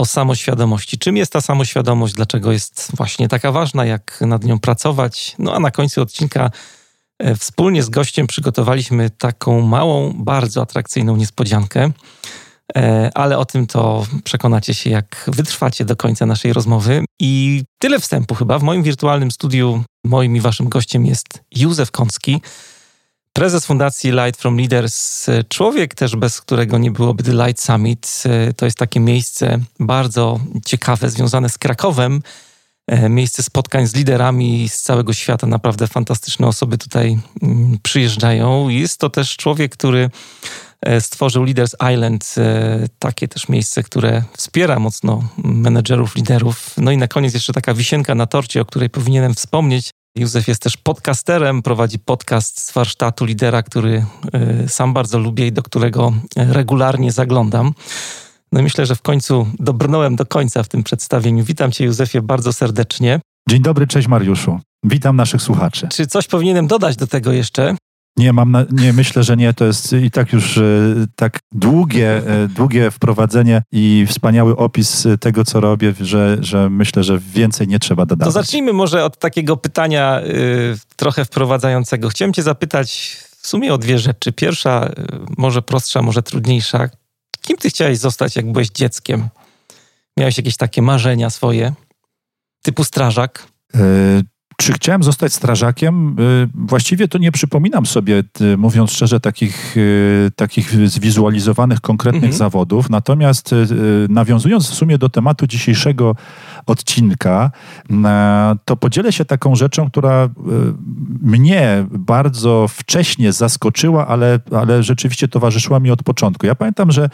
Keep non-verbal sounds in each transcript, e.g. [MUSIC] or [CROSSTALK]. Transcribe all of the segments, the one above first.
o samoświadomości. Czym jest ta samoświadomość, dlaczego jest właśnie taka ważna, jak nad nią pracować. No a na końcu odcinka e, wspólnie z gościem przygotowaliśmy taką małą, bardzo atrakcyjną niespodziankę. E, ale o tym to przekonacie się, jak wytrwacie do końca naszej rozmowy. I tyle wstępu chyba. W moim wirtualnym studiu moim i waszym gościem jest Józef Kącki, prezes fundacji Light from Leaders. Człowiek też, bez którego nie byłoby The Light Summit. To jest takie miejsce bardzo ciekawe, związane z Krakowem. E, miejsce spotkań z liderami z całego świata. Naprawdę fantastyczne osoby tutaj mm, przyjeżdżają. Jest to też człowiek, który E, stworzył Leaders Island, e, takie też miejsce, które wspiera mocno menedżerów, liderów. No i na koniec jeszcze taka wisienka na torcie, o której powinienem wspomnieć. Józef jest też podcasterem, prowadzi podcast z warsztatu lidera, który e, sam bardzo lubię i do którego regularnie zaglądam. No i myślę, że w końcu dobrnąłem do końca w tym przedstawieniu. Witam Cię, Józefie, bardzo serdecznie. Dzień dobry, cześć Mariuszu. Witam naszych słuchaczy. Czy coś powinienem dodać do tego jeszcze? Nie, mam na, nie, myślę, że nie. To jest i tak już e, tak długie, e, długie wprowadzenie i wspaniały opis tego, co robię, że, że myślę, że więcej nie trzeba dodać. To zacznijmy może od takiego pytania y, trochę wprowadzającego. Chciałem cię zapytać w sumie o dwie rzeczy. Pierwsza, y, może prostsza, może trudniejsza. Kim ty chciałeś zostać, jak byłeś dzieckiem? Miałeś jakieś takie marzenia swoje? Typu strażak? Czy chciałem zostać strażakiem? Y, właściwie to nie przypominam sobie, y, mówiąc szczerze, takich, y, takich zwizualizowanych konkretnych mhm. zawodów. Natomiast nawiązując w sumie do tematu dzisiejszego odcinka, to podzielę się taką rzeczą, która mnie bardzo wcześnie zaskoczyła, ale, ale rzeczywiście towarzyszyła mi od początku. Ja pamiętam, że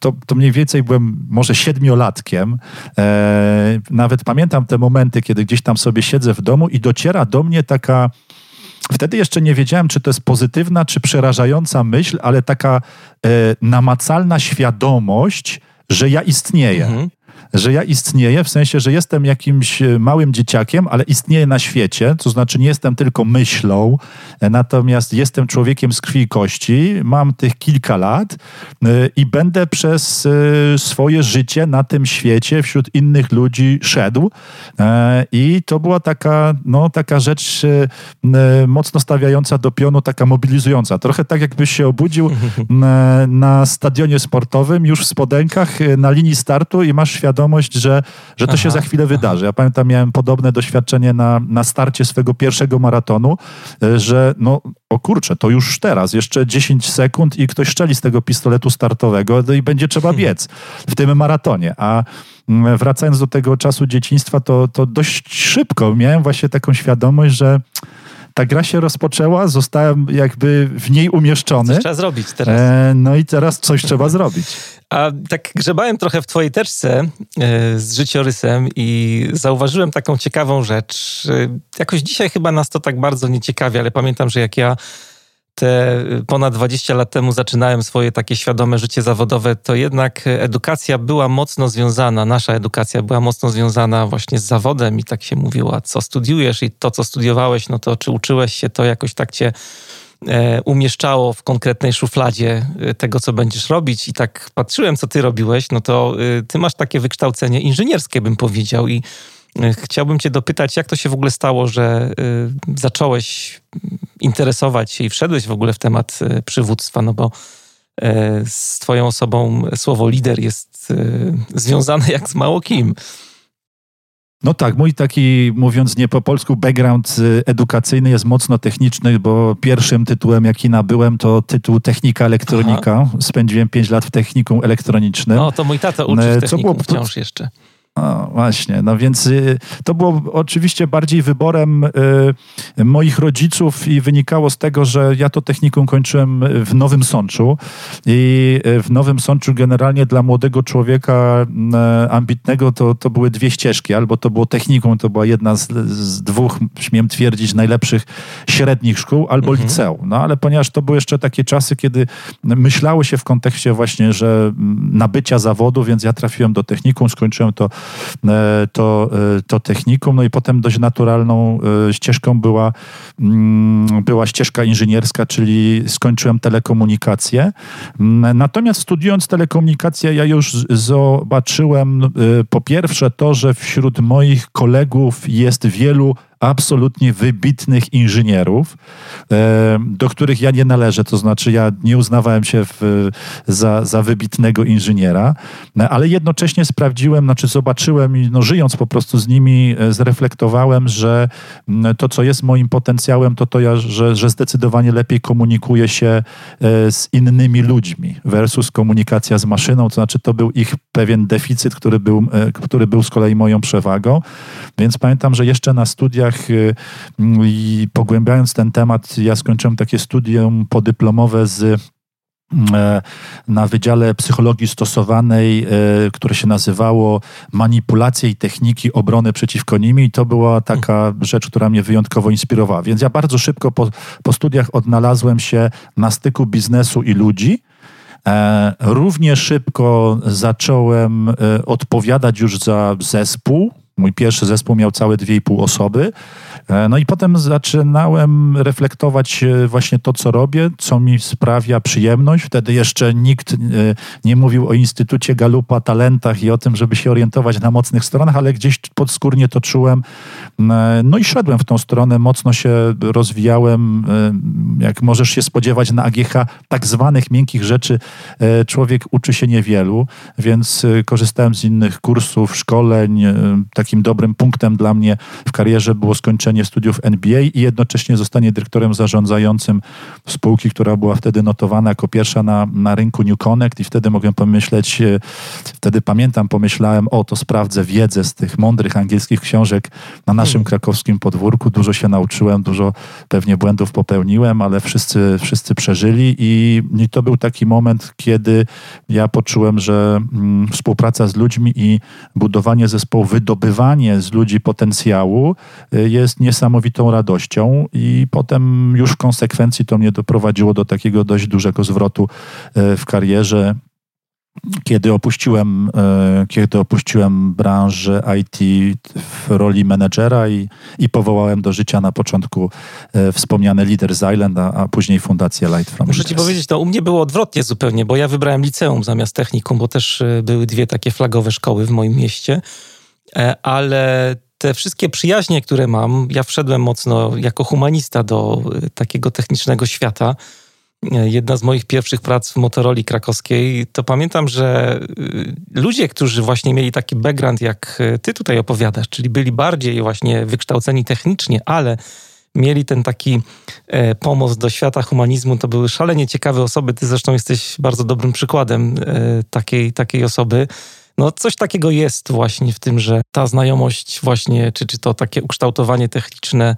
to, to mniej więcej byłem może siedmiolatkiem. E, nawet pamiętam te momenty, kiedy gdzieś tam sobie siedzę w domu i dociera do mnie taka. Wtedy jeszcze nie wiedziałem, czy to jest pozytywna, czy przerażająca myśl, ale taka e, namacalna świadomość, że ja istnieję. Mhm że ja istnieję, w sensie, że jestem jakimś e, małym dzieciakiem, ale istnieję na świecie, to znaczy nie jestem tylko myślą, e, natomiast jestem człowiekiem z krwi i kości, mam tych kilka lat e, i będę przez swoje życie na tym świecie wśród innych ludzi szedł. I to była taka, no, taka rzecz mocno stawiająca do pionu, taka mobilizująca. Trochę tak, jakbyś się obudził [LAUGHS] na, na stadionie sportowym, już w spodenkach, na linii startu i masz świadomość, że, że to aha, się za chwilę aha. wydarzy. Ja pamiętam, miałem podobne doświadczenie na, na starcie swego pierwszego maratonu, e, że no, o kurczę, to już teraz, jeszcze 10 sekund i ktoś szczeli z tego pistoletu startowego no i będzie trzeba hmm. biec w tym maratonie. A mm, wracając do tego czasu dzieciństwa, to, to dość szybko miałem właśnie taką świadomość, że ta gra się rozpoczęła, zostałem jakby w niej umieszczony. Coś trzeba zrobić teraz. E, no i teraz coś trzeba zrobić. A tak grzebałem trochę w twojej teczce e, z życiorysem i zauważyłem taką ciekawą rzecz. E, jakoś dzisiaj chyba nas to tak bardzo nie ciekawi, ale pamiętam, że jak ja te ponad 20 lat temu zaczynałem swoje takie świadome życie zawodowe, to jednak edukacja była mocno związana, nasza edukacja była mocno związana właśnie z zawodem i tak się mówiło, co studiujesz i to, co studiowałeś, no to czy uczyłeś się, to jakoś tak cię e, umieszczało w konkretnej szufladzie e, tego, co będziesz robić. I tak patrzyłem, co ty robiłeś, no to e, ty masz takie wykształcenie inżynierskie, bym powiedział i Chciałbym Cię dopytać, jak to się w ogóle stało, że y, zacząłeś interesować się i wszedłeś w ogóle w temat y, przywództwa, no bo y, z Twoją osobą słowo lider jest związane jak z mało kim. No tak, mój taki, mówiąc nie po polsku, background edukacyjny jest mocno techniczny, bo pierwszym tytułem, jaki nabyłem, to tytuł technika elektronika. Aha. Spędziłem 5 lat w technikum elektronicznym. No, to mój tata uczy w technikum było... wciąż jeszcze. No właśnie, no więc y, to było oczywiście bardziej wyborem y, moich rodziców i wynikało z tego, że ja to technikum kończyłem w Nowym Sączu i y, w Nowym Sączu generalnie dla młodego człowieka ambitnego to, to były dwie ścieżki, albo to było technikum, to była jedna z, z dwóch, śmiem twierdzić, najlepszych średnich szkół, albo mhm. liceum. No ale ponieważ to były jeszcze takie czasy, kiedy myślało się w kontekście właśnie, że nabycia zawodu, więc ja trafiłem do technikum, skończyłem to to, e, to technikum. No i potem dość naturalną e, ścieżką była, mm, była ścieżka inżynierska, czyli skończyłem telekomunikację. Natomiast studiując telekomunikację, ja już zobaczyłem po pierwsze to, że wśród moich kolegów jest wielu absolutnie wybitnych inżynierów, e, do których ja nie należę. To znaczy, ja nie uznawałem się w, za, za wybitnego inżyniera, e, ale jednocześnie sprawdziłem, znaczy zobaczyłem i no, żyjąc po prostu z nimi, e, zreflektowałem, że to, co jest moim potencjałem, to to, że, że zdecydowanie lepiej komunikuję się z innymi ludźmi versus komunikacja z maszyną. To znaczy, to był ich pewien deficyt, który był, który był z kolei moją przewagą. Więc pamiętam, że jeszcze na studiach Y, i pogłębiając ten temat, ja skończyłem takie studium podyplomowe z e, na Wydziale Psychologii Stosowanej, e, które się nazywało Manipulacje i Techniki Obrony Przeciwko Nimi. I to była taka rzecz, która mnie wyjątkowo inspirowała. Więc ja bardzo szybko po, po studiach odnalazłem się na styku biznesu i ludzi. E, równie szybko zacząłem odpowiadać już za zespół, Mój pierwszy zespół miał całe dwie i pół osoby. E, no i potem zaczynałem reflektować e, właśnie to, co robię, co mi sprawia przyjemność. Wtedy jeszcze nikt e, nie mówił o Instytucie Galupa, talentach i o tym, żeby się orientować na mocnych stronach, ale gdzieś podskórnie to czułem. No i szedłem w tą stronę, mocno się rozwijałem. Jak możesz się spodziewać na AGH, tak zwanych miękkich rzeczy człowiek uczy się niewielu, więc korzystałem z innych kursów, szkoleń. Takim dobrym punktem dla mnie w karierze było skończenie studiów NBA i jednocześnie zostanie dyrektorem zarządzającym spółki, która była wtedy notowana jako pierwsza na, na rynku New Connect i wtedy mogłem pomyśleć, e, wtedy pamiętam, pomyślałem, o to sprawdzę wiedzę z tych mądrych angielskich książek na naszym hmm. krakowskim podwórku. Dużo się nauczyłem, dużo pewnie błędów popełniłem, ale wszyscy, wszyscy przeżyli i, i to był taki moment, kiedy ja poczułem, że mm, współpraca z ludźmi i budowanie zespołu, wydobywanie z ludzi potencjału e, jest niesamowitą radością i potem już w konsekwencji to mnie doprowadziło do takiego dość dużego zwrotu e, w karierze. Kiedy opuściłem, e, kiedy opuściłem branżę IT w roli menedżera i, i powołałem do życia na początku wspomniane Leaders Island, a, a później Fundację Light From Muszę ci powiedzieć, to u mnie było odwrotnie zupełnie, bo ja wybrałem liceum zamiast technikum, bo też były dwie takie flagowe szkoły w moim mieście, ale te wszystkie przyjaźnie, które mam, ja wszedłem mocno jako humanista do y, takiego technicznego świata. Y, jedna z moich pierwszych prac w Motorola krakowskiej, to pamiętam, że ludzie, którzy właśnie mieli taki background, jak ty tutaj opowiadasz, czyli byli bardziej właśnie wykształceni technicznie, ale mieli ten taki e, pomoc do świata humanizmu, to były szalenie ciekawe osoby. Ty zresztą jesteś bardzo dobrym przykładem e, takiej, takiej osoby. No coś takiego jest właśnie w tym, że ta znajomość właśnie, czy, czy to takie ukształtowanie techniczne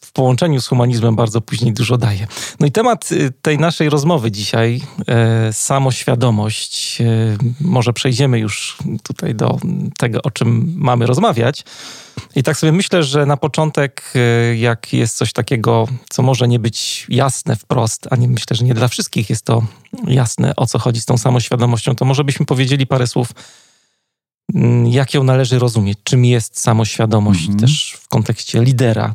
w połączeniu z humanizmem bardzo później dużo daje. No i temat y, tej naszej rozmowy dzisiaj, e, samoświadomość. E, może przejdziemy już tutaj do tego, o czym mamy rozmawiać. I tak sobie myślę, że na początek, jak jest coś takiego, co może nie być jasne wprost, a nie myślę, że nie dla wszystkich jest to jasne, o co chodzi z tą samoświadomością, to może byśmy powiedzieli parę słów, mm, jak ją należy rozumieć, czym jest samoświadomość mhm. też w kontekście lidera.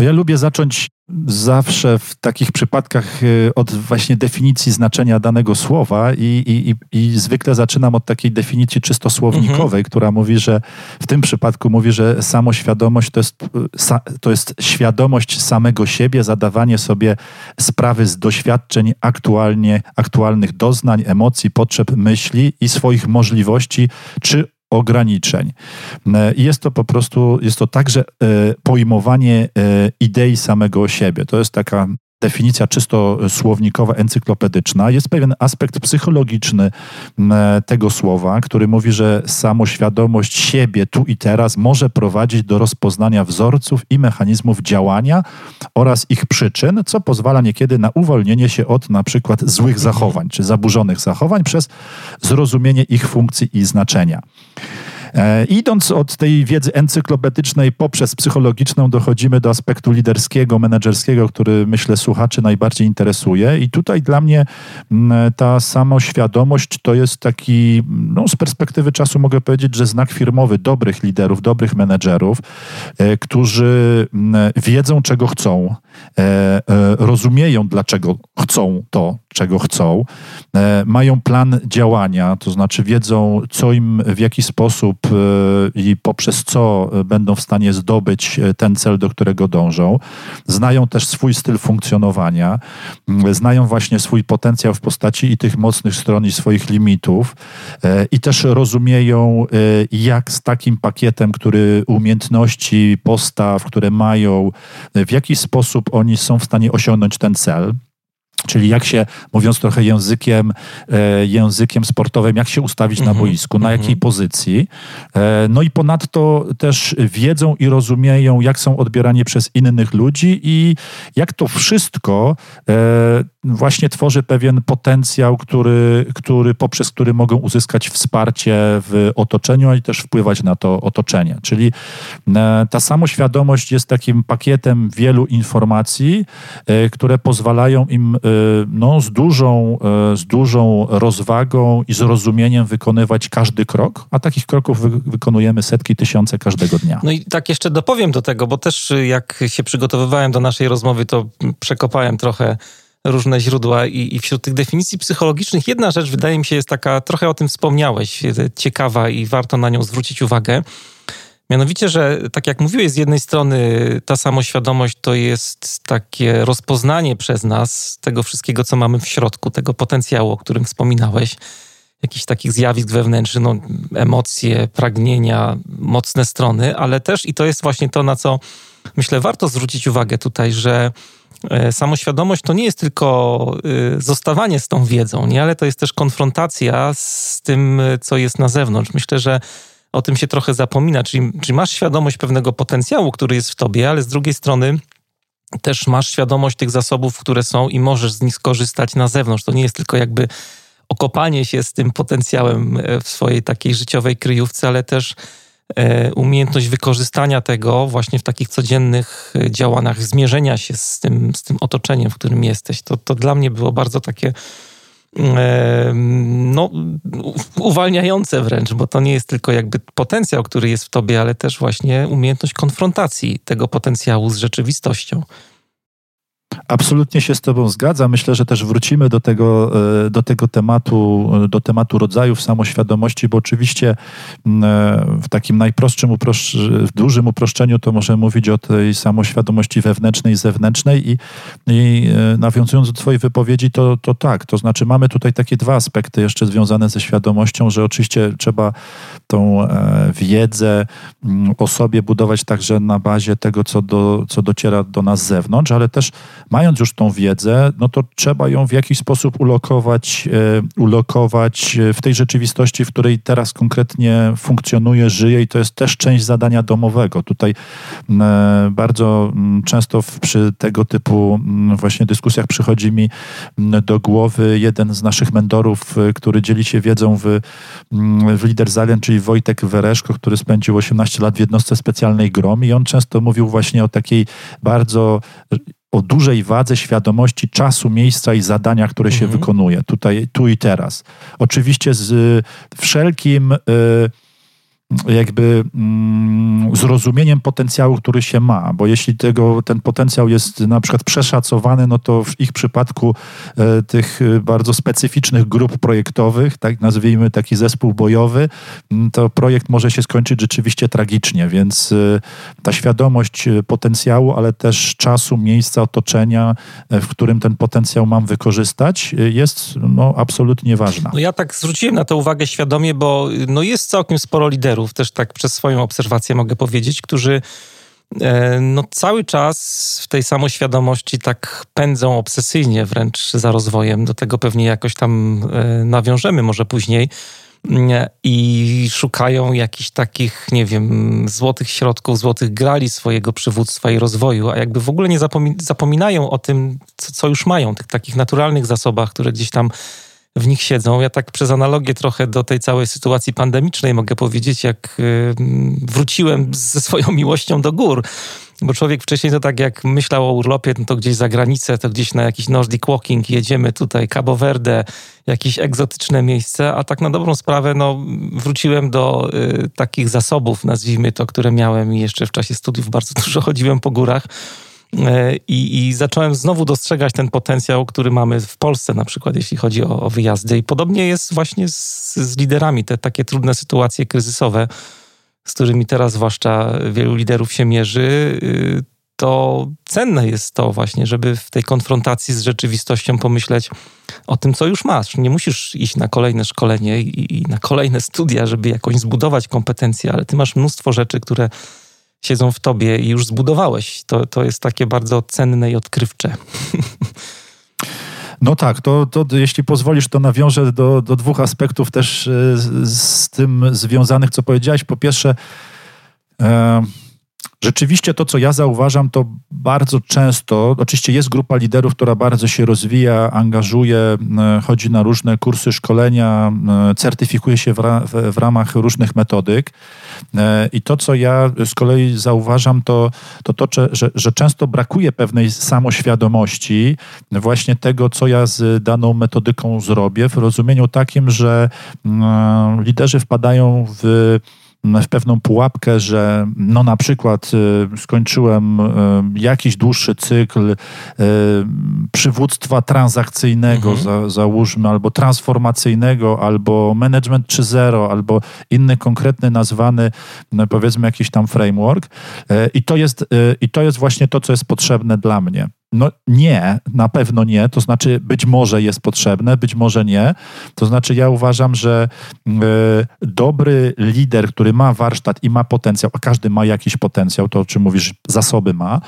To ja lubię zacząć zawsze w takich przypadkach y, od właśnie definicji znaczenia danego słowa i, i, i zwykle zaczynam od takiej definicji czysto słownikowej, mhm. która mówi, że w tym przypadku mówi, że samoświadomość to jest, y, to jest świadomość samego siebie, zadawanie sobie sprawy z doświadczeń aktualnie, aktualnych doznań, emocji, potrzeb, myśli i swoich możliwości czy ograniczeń. E, jest to po prostu, jest to także e, pojmowanie e, idei samego siebie. To jest taka definicja czysto słownikowa, encyklopedyczna. Jest pewien aspekt psychologiczny tego słowa, który mówi, że samoświadomość siebie tu i teraz może prowadzić do rozpoznania wzorców i mechanizmów działania oraz ich przyczyn, co pozwala niekiedy na uwolnienie się od na przykład złych zachowań czy zaburzonych zachowań przez zrozumienie ich funkcji i znaczenia. E, idąc od tej wiedzy encyklopedycznej poprzez psychologiczną dochodzimy do aspektu liderskiego, menedżerskiego, który myślę słuchaczy najbardziej interesuje. I tutaj dla mnie ta samoświadomość to jest taki, no z perspektywy czasu mogę powiedzieć, że znak firmowy dobrych liderów, dobrych menedżerów, e, którzy wiedzą, czego chcą, rozumieją, dlaczego chcą to, czego chcą, mają plan działania, to znaczy wiedzą, co im, w jaki sposób E, i poprzez co będą w stanie zdobyć e, ten cel, do którego dążą. Znają też swój styl funkcjonowania, znają właśnie swój potencjał w postaci i tych mocnych stron, i swoich limitów, e, i też rozumieją, jak z takim pakietem, który umiejętności, postaw, które mają, w jaki sposób oni są w stanie osiągnąć ten cel. Czyli jak się, mówiąc trochę językiem, e, językiem sportowym, jak się ustawić na mhm. boisku, na jakiej -hmm. pozycji. E, no i ponadto też wiedzą i rozumieją, jak są odbierani przez innych ludzi i jak to wszystko e, właśnie tworzy pewien potencjał, który, który, poprzez który mogą uzyskać wsparcie w otoczeniu i też wpływać na to otoczenie. Czyli ta samoświadomość jest takim pakietem wielu informacji, które pozwalają im no, z, dużą, y, z dużą rozwagą i zrozumieniem wykonywać każdy krok, a takich kroków wy wykonujemy setki, tysiące każdego dnia. No i tak jeszcze dopowiem do tego, bo też y, jak się przygotowywałem do naszej rozmowy, to przekopałem trochę różne źródła i, i, wśród tych definicji psychologicznych jedna rzecz wydaje mi się jest taka, trochę o tym wspomniałeś, ciekawa i warto na nią zwrócić uwagę. Mianowicie, że tak jak mówiłeś, z jednej strony ta samoświadomość to jest takie rozpoznanie przez nas tego wszystkiego, co mamy w środku, tego potencjału, o którym wspominałeś, jakichś takich zjawisk wewnętrznych, no, emocje, pragnienia, mocne strony, ale też, i to jest właśnie to, na co myślę, warto zwrócić uwagę tutaj, że e, samoświadomość to nie jest tylko e, zostawanie z tą wiedzą, nie? ale to jest też konfrontacja z tym, co jest na zewnątrz. Myślę, że o tym się trochę zapomina, czyli, czyli masz świadomość pewnego potencjału, który jest w tobie, ale z drugiej strony też masz świadomość tych zasobów, które są i możesz z nich skorzystać na zewnątrz. To nie jest tylko jakby okopanie się z tym potencjałem e, w swojej takiej życiowej kryjówce, ale też e, umiejętność wykorzystania tego właśnie w takich codziennych e, działaniach, zmierzenia się z tym, z tym otoczeniem, w którym jesteś. To, to dla mnie było bardzo takie no, uwalniające wręcz, bo to nie jest tylko jakby potencjał, który jest w tobie, ale też właśnie umiejętność konfrontacji tego potencjału z rzeczywistością. Absolutnie się z Tobą zgadzam. Myślę, że też wrócimy do tego, e, do tego tematu, e, do tematu rodzajów samoświadomości, bo oczywiście e, w takim najprostszym, w dużym uproszczeniu to możemy mówić o tej samoświadomości wewnętrznej i zewnętrznej i, i nawiązując do Twojej wypowiedzi, to, to tak, to znaczy mamy tutaj takie dwa aspekty jeszcze związane ze świadomością, że oczywiście trzeba tą wiedzę o sobie budować także na bazie tego, co, do, co dociera do nas z zewnątrz, ale też mając już tą wiedzę, no to trzeba ją w jakiś sposób ulokować, e, ulokować e, w tej rzeczywistości, w której teraz konkretnie funkcjonuje, żyje i to jest też część zadania domowego. Tutaj e, bardzo często przy tego typu właśnie dyskusjach przychodzi mi do głowy jeden z naszych mentorów, który dzieli się wiedzą w, w Liderzalien, czyli Wojtek Wereszko, który spędził 18 lat w jednostce specjalnej GROM i on często mówił właśnie o takiej bardzo o dużej wadze świadomości czasu, miejsca i zadania, które się mhm. wykonuje tutaj, tu i teraz. Oczywiście z wszelkim. Y, jakby mm, zrozumieniem potencjału, który się ma, bo jeśli tego, ten potencjał jest na przykład przeszacowany, no to w ich przypadku e, tych e, bardzo specyficznych grup projektowych, tak nazwijmy taki zespół bojowy, to projekt może się skończyć rzeczywiście tragicznie, więc e, ta świadomość potencjału, ale też czasu, miejsca, otoczenia, w którym ten potencjał mam wykorzystać, jest no, absolutnie ważna. No ja tak zwróciłem na to uwagę świadomie, bo no jest całkiem sporo liderów, liderów, też tak przez swoją obserwację mogę powiedzieć, którzy e, no cały czas w tej samoświadomości tak pędzą obsesyjnie wręcz za rozwojem. Do tego pewnie jakoś tam e, nawiążemy może później i szukają jakichś takich, nie wiem, złotych środków, złotych grali swojego przywództwa i rozwoju, a jakby w ogóle nie zapominają o tym, co, co już mają, tych takich naturalnych zasobach, które gdzieś tam w nich siedzą. Ja tak przez analogię trochę do tej całej sytuacji pandemicznej mogę powiedzieć, jak y, wróciłem ze swoją [LAUGHS] miłością do gór. Bo człowiek wcześniej to tak jak myślał o urlopie, no to gdzieś za granicę, to gdzieś na jakiś Nordic Walking jedziemy tutaj, Cabo Verde, jakieś egzotyczne miejsce, a tak na dobrą sprawę no, wróciłem do y, takich zasobów, nazwijmy to, które miałem i jeszcze w czasie studiów bardzo [LAUGHS] dużo chodziłem po górach. E, I, I, zacząłem znowu dostrzegać ten potencjał, który mamy w Polsce, na przykład, jeśli chodzi o, o wyjazdy. I podobnie jest właśnie z, z liderami, te takie trudne sytuacje kryzysowe, z którymi teraz zwłaszcza wielu liderów się mierzy. Y, to cenne jest to właśnie, żeby w tej konfrontacji z rzeczywistością pomyśleć o tym, co już masz. Nie musisz iść na kolejne szkolenie i, i na kolejne studia, żeby jakąś zbudować kompetencje, ale ty masz mnóstwo rzeczy, które siedzą w tobie i już zbudowałeś. To, to jest takie bardzo cenne i odkrywcze. [LAUGHS] No tak, to, to jeśli pozwolisz, to nawiążę do, do dwóch aspektów też e, z, z tym związanych, co powiedziałeś. Po pierwsze, e, Rzeczywiście to, co ja zauważam, to bardzo często, oczywiście jest grupa liderów, która bardzo się rozwija, angażuje, e, chodzi na różne kursy, szkolenia, e, certyfikuje się w, ra, w, w ramach różnych metodyk. E, I to, co ja z kolei zauważam, to to, to że, że często brakuje pewnej samoświadomości właśnie tego, co ja z daną metodyką zrobię, w rozumieniu takim, że liderzy wpadają w w pewną pułapkę, że no na przykład y, skończyłem y, jakiś dłuższy cykl y, przywództwa transakcyjnego, mhm. za, załóżmy, albo transformacyjnego, albo management 3.0, albo inny konkretny nazwany, no powiedzmy jakiś tam framework. I to jest, i to jest właśnie to, co jest potrzebne dla mnie. No nie, na pewno nie. To znaczy, być może jest potrzebne, być może nie. To znaczy, ja uważam, że y, dobry lider, który ma warsztat i ma potencjał, a każdy ma jakiś potencjał, to o czym mówisz, zasoby ma,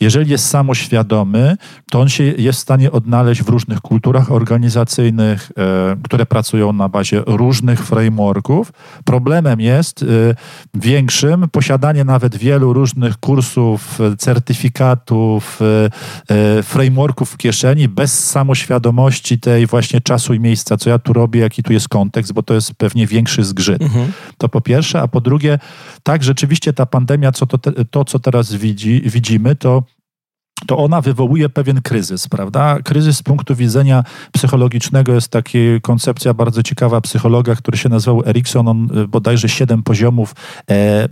jeżeli jest samoświadomy, to on się jest w stanie odnaleźć w różnych kulturach organizacyjnych, y, które pracują na bazie różnych frameworków. Problemem jest y, większym posiadanie nawet wielu różnych kursów, certyfikatów, frameworków w kieszeni, bez samoświadomości tej właśnie czasu i miejsca, co ja tu robię, jaki tu jest kontekst, bo to jest pewnie większy zgrzyt. Mhm. To po pierwsze, a po drugie, tak, rzeczywiście ta pandemia, co to, to co teraz widzi, widzimy, to to ona wywołuje pewien kryzys, prawda? Kryzys z punktu widzenia psychologicznego jest taka koncepcja bardzo ciekawa psychologa, który się nazywał Erikson, on y, bodajże siedem poziomów e,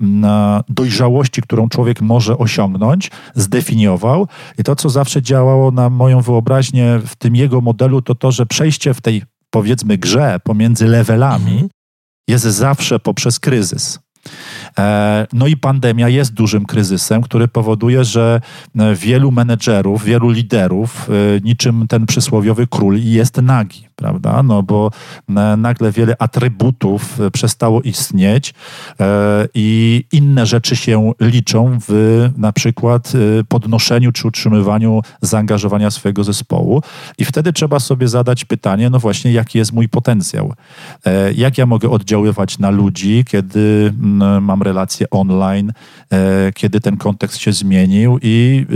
dojrzałości, którą człowiek może osiągnąć, zdefiniował. I to, co zawsze działało na moją wyobraźnię w tym jego modelu, to to, że przejście w tej, powiedzmy, grze pomiędzy levelami mhm. jest zawsze poprzez kryzys. E, no i pandemia jest dużym kryzysem, który powoduje, że e, wielu menedżerów, wielu liderów, e, niczym ten przysłowiowy król, jest nagi prawda? No bo e, nagle wiele atrybutów e, przestało istnieć e, i inne rzeczy się liczą w na przykład podnoszeniu czy utrzymywaniu zaangażowania swojego zespołu. I wtedy trzeba sobie zadać pytanie, no właśnie, jaki jest mój potencjał? Jak ja mogę oddziaływać na ludzi, kiedy mam relacje online, kiedy ten kontekst się zmienił i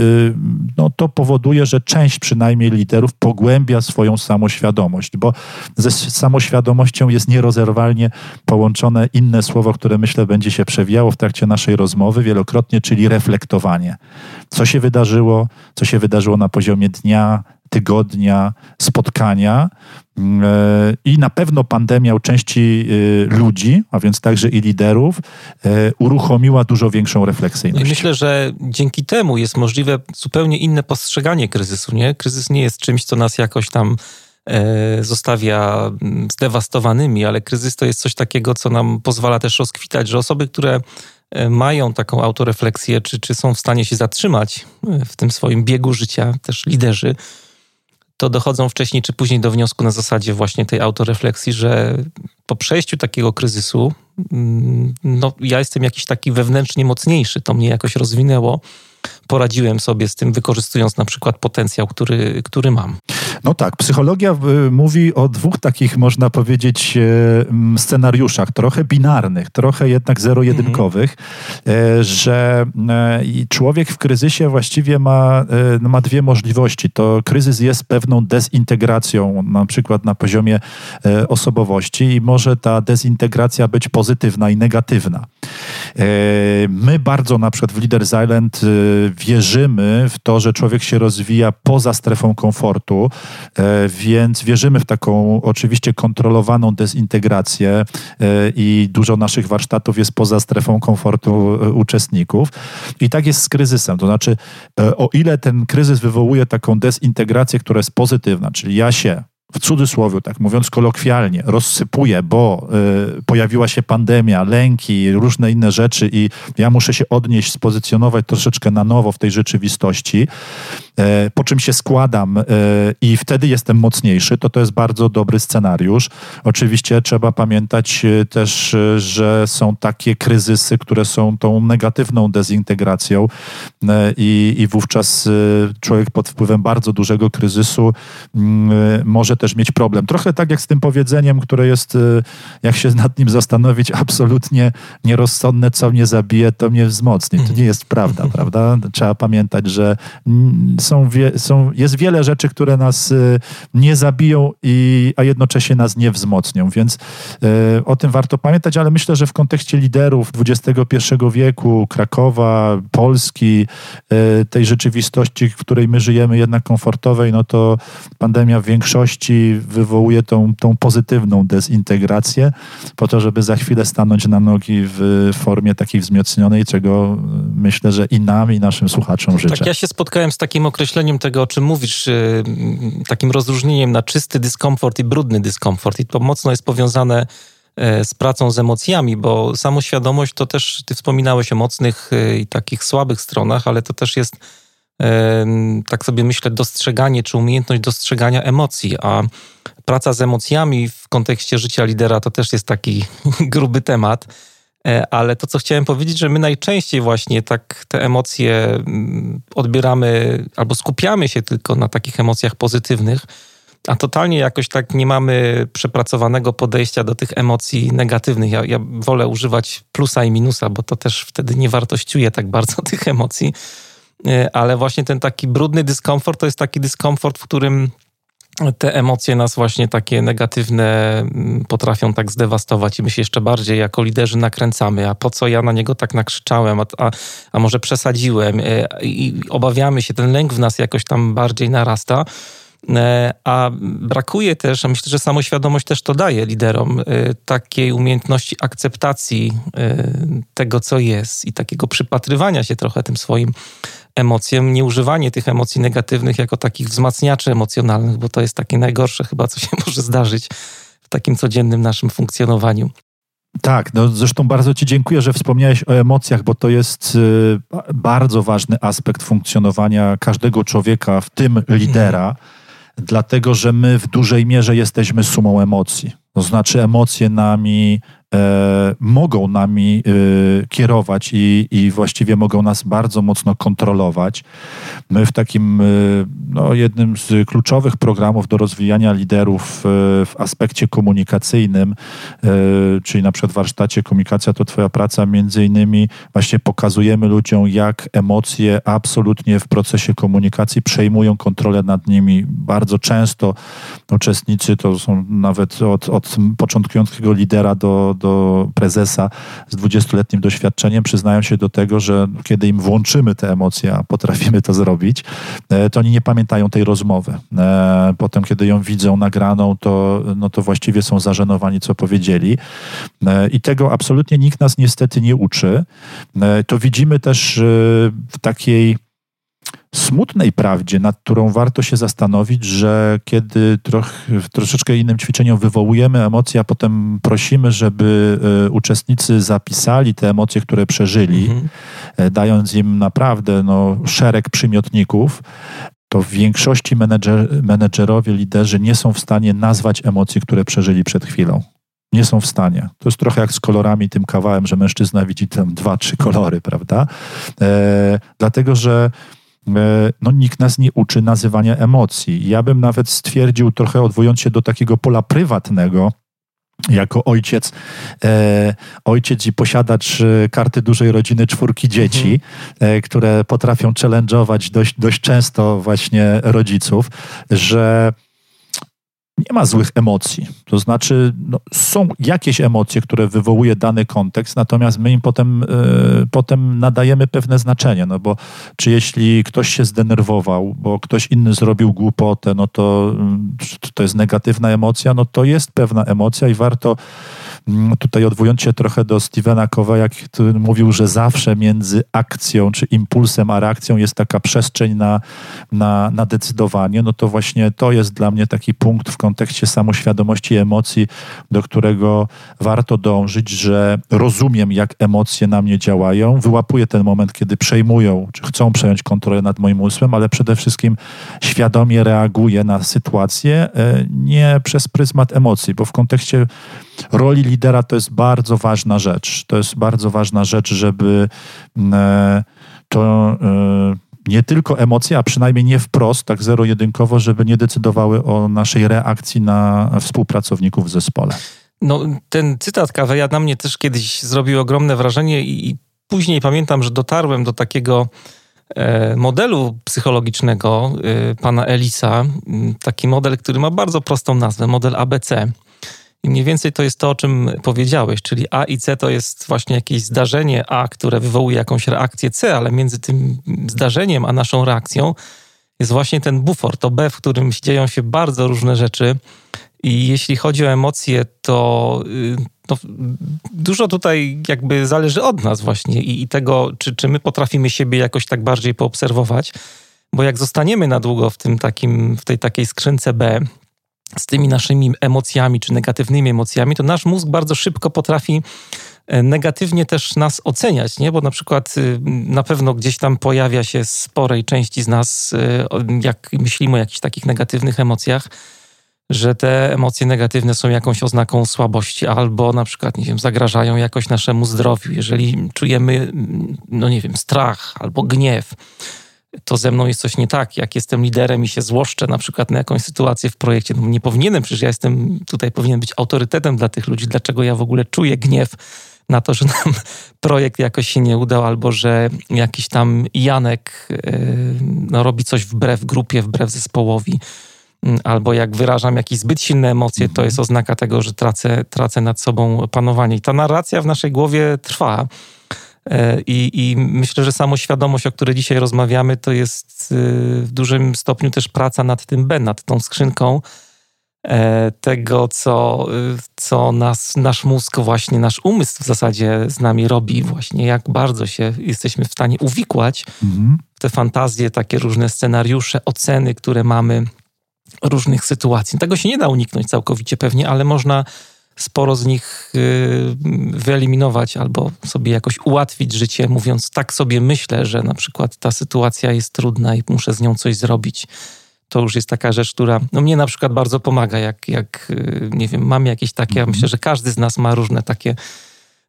no, to powoduje, że część przynajmniej liderów pogłębia swoją samoświadomość bo ze samoświadomością jest nierozerwalnie połączone inne słowo, które myślę będzie się przewijało w trakcie naszej rozmowy wielokrotnie, czyli reflektowanie. Co się wydarzyło, co się wydarzyło na poziomie dnia, tygodnia, spotkania. E, I na pewno pandemia u części e, ludzi, a więc także i liderów, e, uruchomiła dużo większą refleksyjność. I myślę, że dzięki temu jest możliwe zupełnie inne postrzeganie kryzysu. Nie? Kryzys nie jest czymś, co nas jakoś tam zostawia mm, zdewastowanymi, ale kryzys to jest coś takiego, co nam pozwala też rozkwitać, że osoby, które e, mają taką autorefleksję, czy, czy są w stanie się zatrzymać e, w tym swoim biegu życia, też liderzy, to dochodzą wcześniej czy później do wniosku na zasadzie właśnie tej autorefleksji, że po przejściu takiego kryzysu, mm, no, ja jestem jakiś taki wewnętrznie mocniejszy, to mnie jakoś rozwinęło poradziłem sobie z tym, wykorzystując na przykład potencjał, który, który mam. No tak, psychologia y, mówi o dwóch takich, można powiedzieć, e, scenariuszach, trochę binarnych, trochę jednak zero-jedynkowych, mhm. że e, człowiek w kryzysie właściwie ma, ma dwie możliwości. To kryzys jest pewną dezintegracją, na przykład na poziomie osobowości i może ta dezintegracja być pozytywna i negatywna. My bardzo na przykład w Leaders Island wierzymy w to, że człowiek się rozwija poza strefą komfortu, więc wierzymy w taką oczywiście kontrolowaną dezintegrację e, i dużo naszych warsztatów jest poza strefą komfortu e, uczestników. I tak jest z kryzysem. To znaczy, o ile ten kryzys wywołuje taką dezintegrację, która jest pozytywna, czyli ja się w cudzysłowie, tak mówiąc kolokwialnie, rozsypuje, bo y, pojawiła się pandemia, lęki, różne inne rzeczy i ja muszę się odnieść, spozycjonować troszeczkę na nowo w tej rzeczywistości, E, po czym się składam e, i wtedy jestem mocniejszy, to to jest bardzo dobry scenariusz. Oczywiście trzeba pamiętać e, też, że są takie kryzysy, które są tą negatywną dezintegracją i, i wówczas człowiek pod wpływem bardzo dużego kryzysu może też mieć problem. Trochę tak jak z tym powiedzeniem, które jest, jak się nad nim zastanowić, [LAUGHS] absolutnie nierozsądne, co mnie zabije, to mnie wzmocni. To nie jest prawda, [LAUGHS] prawda? Trzeba pamiętać, że są, wie, są, jest wiele rzeczy, które nas y, nie zabiją, i, a jednocześnie nas nie wzmocnią, więc y, o tym warto pamiętać, ale myślę, że w kontekście liderów XXI wieku, Krakowa, Polski, y, tej rzeczywistości, w której my żyjemy, jednak komfortowej, no to pandemia w większości wywołuje tą, tą pozytywną dezintegrację, po to, żeby za chwilę stanąć na nogi w formie takiej wzmocnionej, czego myślę, że i nam, i naszym słuchaczom życzę. Tak, ja się spotkałem z takim określeniem tego, o czym mówisz, y, takim rozróżnieniem na czysty dyskomfort i brudny dyskomfort. I to mocno jest powiązane e, z pracą z emocjami, bo samoświadomość to też, ty wspominałeś o mocnych i takich słabych stronach, ale to też jest, e, tak sobie myślę, dostrzeganie czy umiejętność dostrzegania emocji, a praca z emocjami w kontekście życia lidera to też jest taki [LAUGHS] gruby temat E, ale to, co chciałem powiedzieć, że my najczęściej właśnie tak te emocje mm, odbieramy albo skupiamy się tylko na takich emocjach pozytywnych, a totalnie jakoś tak nie mamy przepracowanego podejścia do tych emocji negatywnych. Ja, ja wolę używać plusa i minusa, bo to też wtedy nie wartościuje tak bardzo [LAUGHS] tych emocji. E, ale właśnie ten taki brudny dyskomfort to jest taki dyskomfort, w którym te emocje nas właśnie takie negatywne mm, potrafią tak zdewastować i my się jeszcze bardziej jako liderzy nakręcamy. A po co ja na niego tak nakrzyczałem? A, a, a może przesadziłem? E, I obawiamy się, ten lęk w nas jakoś tam bardziej narasta. E, a brakuje też, a myślę, że samoświadomość też to daje liderom, takiej umiejętności akceptacji tego, co jest i takiego przypatrywania się trochę tym swoim emocjem, nieużywanie tych emocji negatywnych jako takich wzmacniaczy emocjonalnych, bo to jest takie najgorsze chyba, co się [LAUGHS] może zdarzyć w takim codziennym naszym funkcjonowaniu. Tak, no zresztą bardzo Ci dziękuję, że wspomniałeś o emocjach, bo to jest y, bardzo ważny aspekt funkcjonowania każdego człowieka, w tym lidera, mhm. dlatego że my w dużej mierze jesteśmy sumą emocji. To znaczy emocje nami mogą nami e, kierować i, i właściwie mogą nas bardzo mocno kontrolować. My w takim e, no, jednym z kluczowych programów do rozwijania liderów e, w aspekcie komunikacyjnym, e, czyli na przykład warsztacie Komunikacja to Twoja praca, między innymi właśnie pokazujemy ludziom, jak emocje absolutnie w procesie komunikacji przejmują kontrolę nad nimi. Bardzo często uczestnicy to są nawet od, od początkującego lidera do, do prezesa z 20-letnim doświadczeniem przyznają się do tego, że kiedy im włączymy te emocje, a potrafimy to zrobić, e, to oni nie pamiętają tej rozmowy. E, potem, kiedy ją widzą nagraną, to, no to właściwie są zażenowani, co powiedzieli. E, I tego absolutnie nikt nas niestety nie uczy. To widzimy też w takiej smutnej prawdzie, nad którą warto się zastanowić, że kiedy troch, w troszeczkę innym ćwiczeniu wywołujemy emocje, a potem prosimy, żeby e, uczestnicy zapisali te emocje, które przeżyli, mhm. E, dając im naprawdę no, szereg przymiotników, to w większości menedżer, menedżerowie, liderzy nie są w stanie nazwać emocji, które przeżyli przed chwilą. Nie są w stanie. To jest trochę jak z kolorami, tym kawałem, że mężczyzna widzi tam dwa, trzy kolory, prawda? E, dlatego, że no, nikt nas nie uczy nazywania emocji. Ja bym nawet stwierdził, trochę odwołując się do takiego pola prywatnego, jako ojciec, e, ojciec i posiadacz e, karty dużej rodziny czwórki dzieci, mhm. e, które potrafią challenge'ować dość, dość często właśnie rodziców, że nie ma złych emocji. To znaczy, no, są jakieś emocje, które wywołuje dany kontekst, natomiast my im potem, y, potem nadajemy pewne znaczenie. No bo czy jeśli ktoś się zdenerwował, bo ktoś inny zrobił głupotę, no to y, to jest negatywna emocja, no to jest pewna emocja i warto Mm, tutaj odwołując się trochę do Stevena Coveya, który mówił, że zawsze między akcją czy impulsem a reakcją jest taka przestrzeń na, na, na decydowanie, no to właśnie to jest dla mnie taki punkt w kontekście samoświadomości emocji, do którego warto dążyć, że rozumiem, jak emocje na mnie działają, wyłapuję ten moment, kiedy przejmują, czy chcą przejąć kontrolę nad moim umysłem, ale przede wszystkim świadomie reaguję na sytuację, e, nie przez pryzmat emocji, bo w kontekście roli lidera to jest bardzo ważna rzecz. To jest bardzo ważna rzecz, żeby mm, e, to e, nie tylko emocje, a przynajmniej nie wprost, tak zero-jedynkowo, żeby nie decydowały o naszej reakcji na współpracowników w zespole. No, ten cytat Kaweja na mnie też kiedyś zrobił ogromne wrażenie i, później pamiętam, że dotarłem do takiego e, modelu psychologicznego pana Elisa. Taki model, który ma bardzo prostą nazwę, model ABC. I mniej więcej to jest to, o czym powiedziałeś, czyli A i C to jest właśnie jakieś zdarzenie A, które wywołuje jakąś reakcję C, ale między tym zdarzeniem a naszą reakcją jest właśnie ten bufor, to B, w którym dzieją się bardzo różne rzeczy. I jeśli chodzi o emocje, to, y, dużo tutaj jakby zależy od nas właśnie i, i tego, czy, czy my potrafimy siebie jakoś tak bardziej poobserwować. Bo jak zostaniemy na długo w tym takim, w tej takiej skrzynce B, z tymi naszymi emocjami czy negatywnymi emocjami, to nasz mózg bardzo szybko potrafi e, negatywnie też nas oceniać, nie? bo na przykład y, na pewno gdzieś tam pojawia się sporej części z nas, y, jak myślimy o jakichś takich negatywnych emocjach, że te emocje negatywne są jakąś oznaką słabości albo na przykład, nie wiem, zagrażają jakoś naszemu zdrowiu. Jeżeli czujemy, no nie wiem, strach albo gniew, to ze mną jest coś nie tak. Jak jestem liderem i się złoszczę na przykład na jakąś sytuację w projekcie, no nie powinienem, przecież ja jestem tutaj, powinien być autorytetem dla tych ludzi. Dlaczego ja w ogóle czuję gniew na to, że nam [LAUGHS] projekt jakoś się nie udał, albo że jakiś tam Janek yy, no, robi coś wbrew grupie, wbrew zespołowi, yy, albo jak wyrażam jakieś zbyt silne emocje, to jest oznaka tego, że tracę, tracę nad sobą panowanie. I ta narracja w naszej głowie trwa. E, I, I, myślę, że samoświadomość, o której dzisiaj rozmawiamy, to jest y, w dużym stopniu też praca nad tym B, nad tą skrzynką e, tego, co, co nas, nasz mózg, właśnie nasz umysł w zasadzie z nami robi, właśnie jak bardzo się jesteśmy w stanie uwikłać mhm. w te fantazje, takie różne scenariusze, oceny, które mamy różnych sytuacji. Tego się nie da uniknąć całkowicie pewnie, ale można sporo z nich y, wyeliminować albo sobie jakoś ułatwić życie, mówiąc tak sobie myślę, że na przykład ta sytuacja jest trudna i muszę z nią coś zrobić. To już jest taka rzecz, która no mnie na przykład bardzo pomaga, jak, jak y, nie wiem, mam jakieś takie, ja myślę, że każdy z nas ma różne takie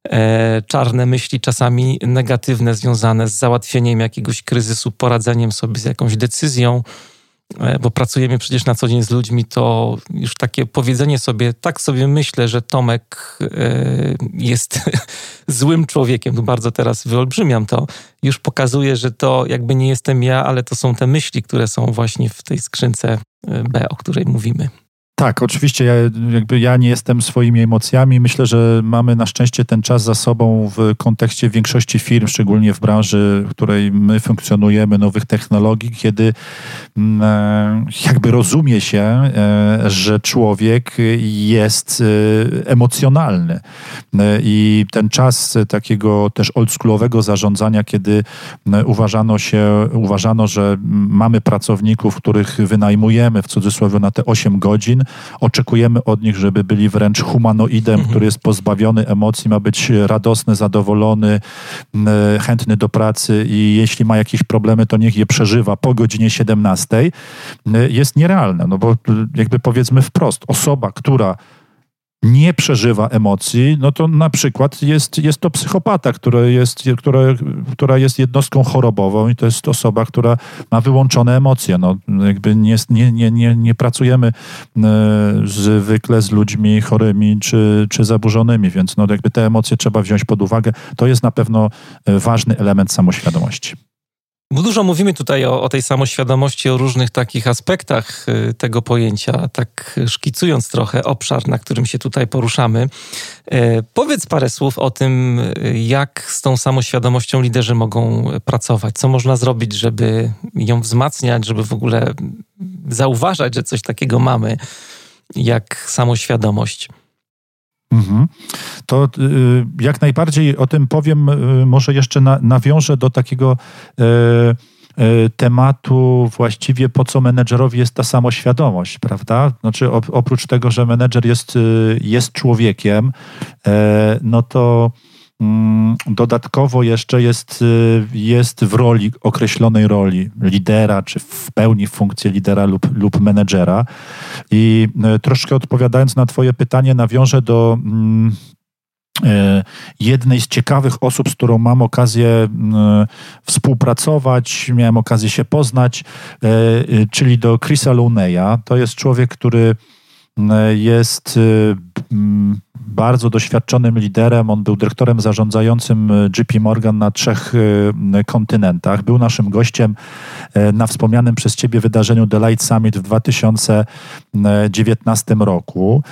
e, czarne myśli, czasami negatywne, związane z załatwieniem jakiegoś kryzysu, poradzeniem sobie z jakąś decyzją, bo pracujemy przecież na co dzień z ludźmi, to już takie powiedzenie sobie, tak sobie myślę, że Tomek e, jest [LAUGHS] złym człowiekiem, bardzo teraz wyolbrzymiam to, już pokazuje, że to jakby nie jestem ja, ale to są te myśli, które są właśnie w tej skrzynce e, B, o której mówimy. Tak, oczywiście ja, jakby ja nie jestem swoimi emocjami. Myślę, że mamy na szczęście ten czas za sobą w kontekście większości firm, szczególnie w branży, w której my funkcjonujemy, nowych technologii, kiedy mm, e, jakby rozumie się, e, że człowiek jest e, emocjonalny. I ten czas takiego też oldschoolowego zarządzania, kiedy uważano się, uważano, że mamy pracowników, których wynajmujemy w cudzysłowie na te 8 godzin, oczekujemy od nich, żeby byli wręcz humanoidem, mhm. który jest pozbawiony emocji, ma być radosny, zadowolony, chętny do pracy i jeśli ma jakieś problemy, to niech je przeżywa po godzinie 17, jest nierealne, no bo jakby powiedzmy wprost, osoba, która nie przeżywa emocji, no to na przykład jest, jest to psychopata, który jest, która, która jest jednostką chorobową i to jest osoba, która ma wyłączone emocje. No, jakby nie, nie, nie, nie, nie pracujemy e, zwykle z ludźmi chorymi czy, czy zaburzonymi, więc no, jakby te emocje trzeba wziąć pod uwagę. To jest na pewno e, ważny element samoświadomości. Dużo mówimy tutaj o, o, tej samoświadomości, o różnych takich aspektach y, tego pojęcia, tak szkicując trochę obszar, na którym się tutaj poruszamy. E, powiedz parę słów o tym, y, jak z tą samoświadomością liderzy mogą pracować. Co można zrobić, żeby ją wzmacniać, żeby w ogóle zauważać, że coś takiego mamy, jak samoświadomość. Mhm. To y, jak najbardziej o tym powiem, y, może jeszcze na, nawiążę do takiego y, tematu właściwie po co menedżerowi jest ta samoświadomość, prawda? Znaczy oprócz tego, że menedżer jest, jest człowiekiem, no to dodatkowo jeszcze jest, y, jest w roli, określonej roli lidera, czy w pełni funkcję lidera lub, lub menedżera. I y, troszkę odpowiadając na Twoje pytanie, nawiążę do mm, y, jednej z ciekawych osób, z którą mam okazję współpracować, miałem okazję się poznać, czyli do Chrisa Luneya. To jest człowiek, który jest bardzo doświadczonym liderem. On był dyrektorem zarządzającym e, JP Morgan na trzech e, kontynentach. Był naszym gościem na wspomnianym przez Ciebie wydarzeniu The Light Summit w 2019 roku.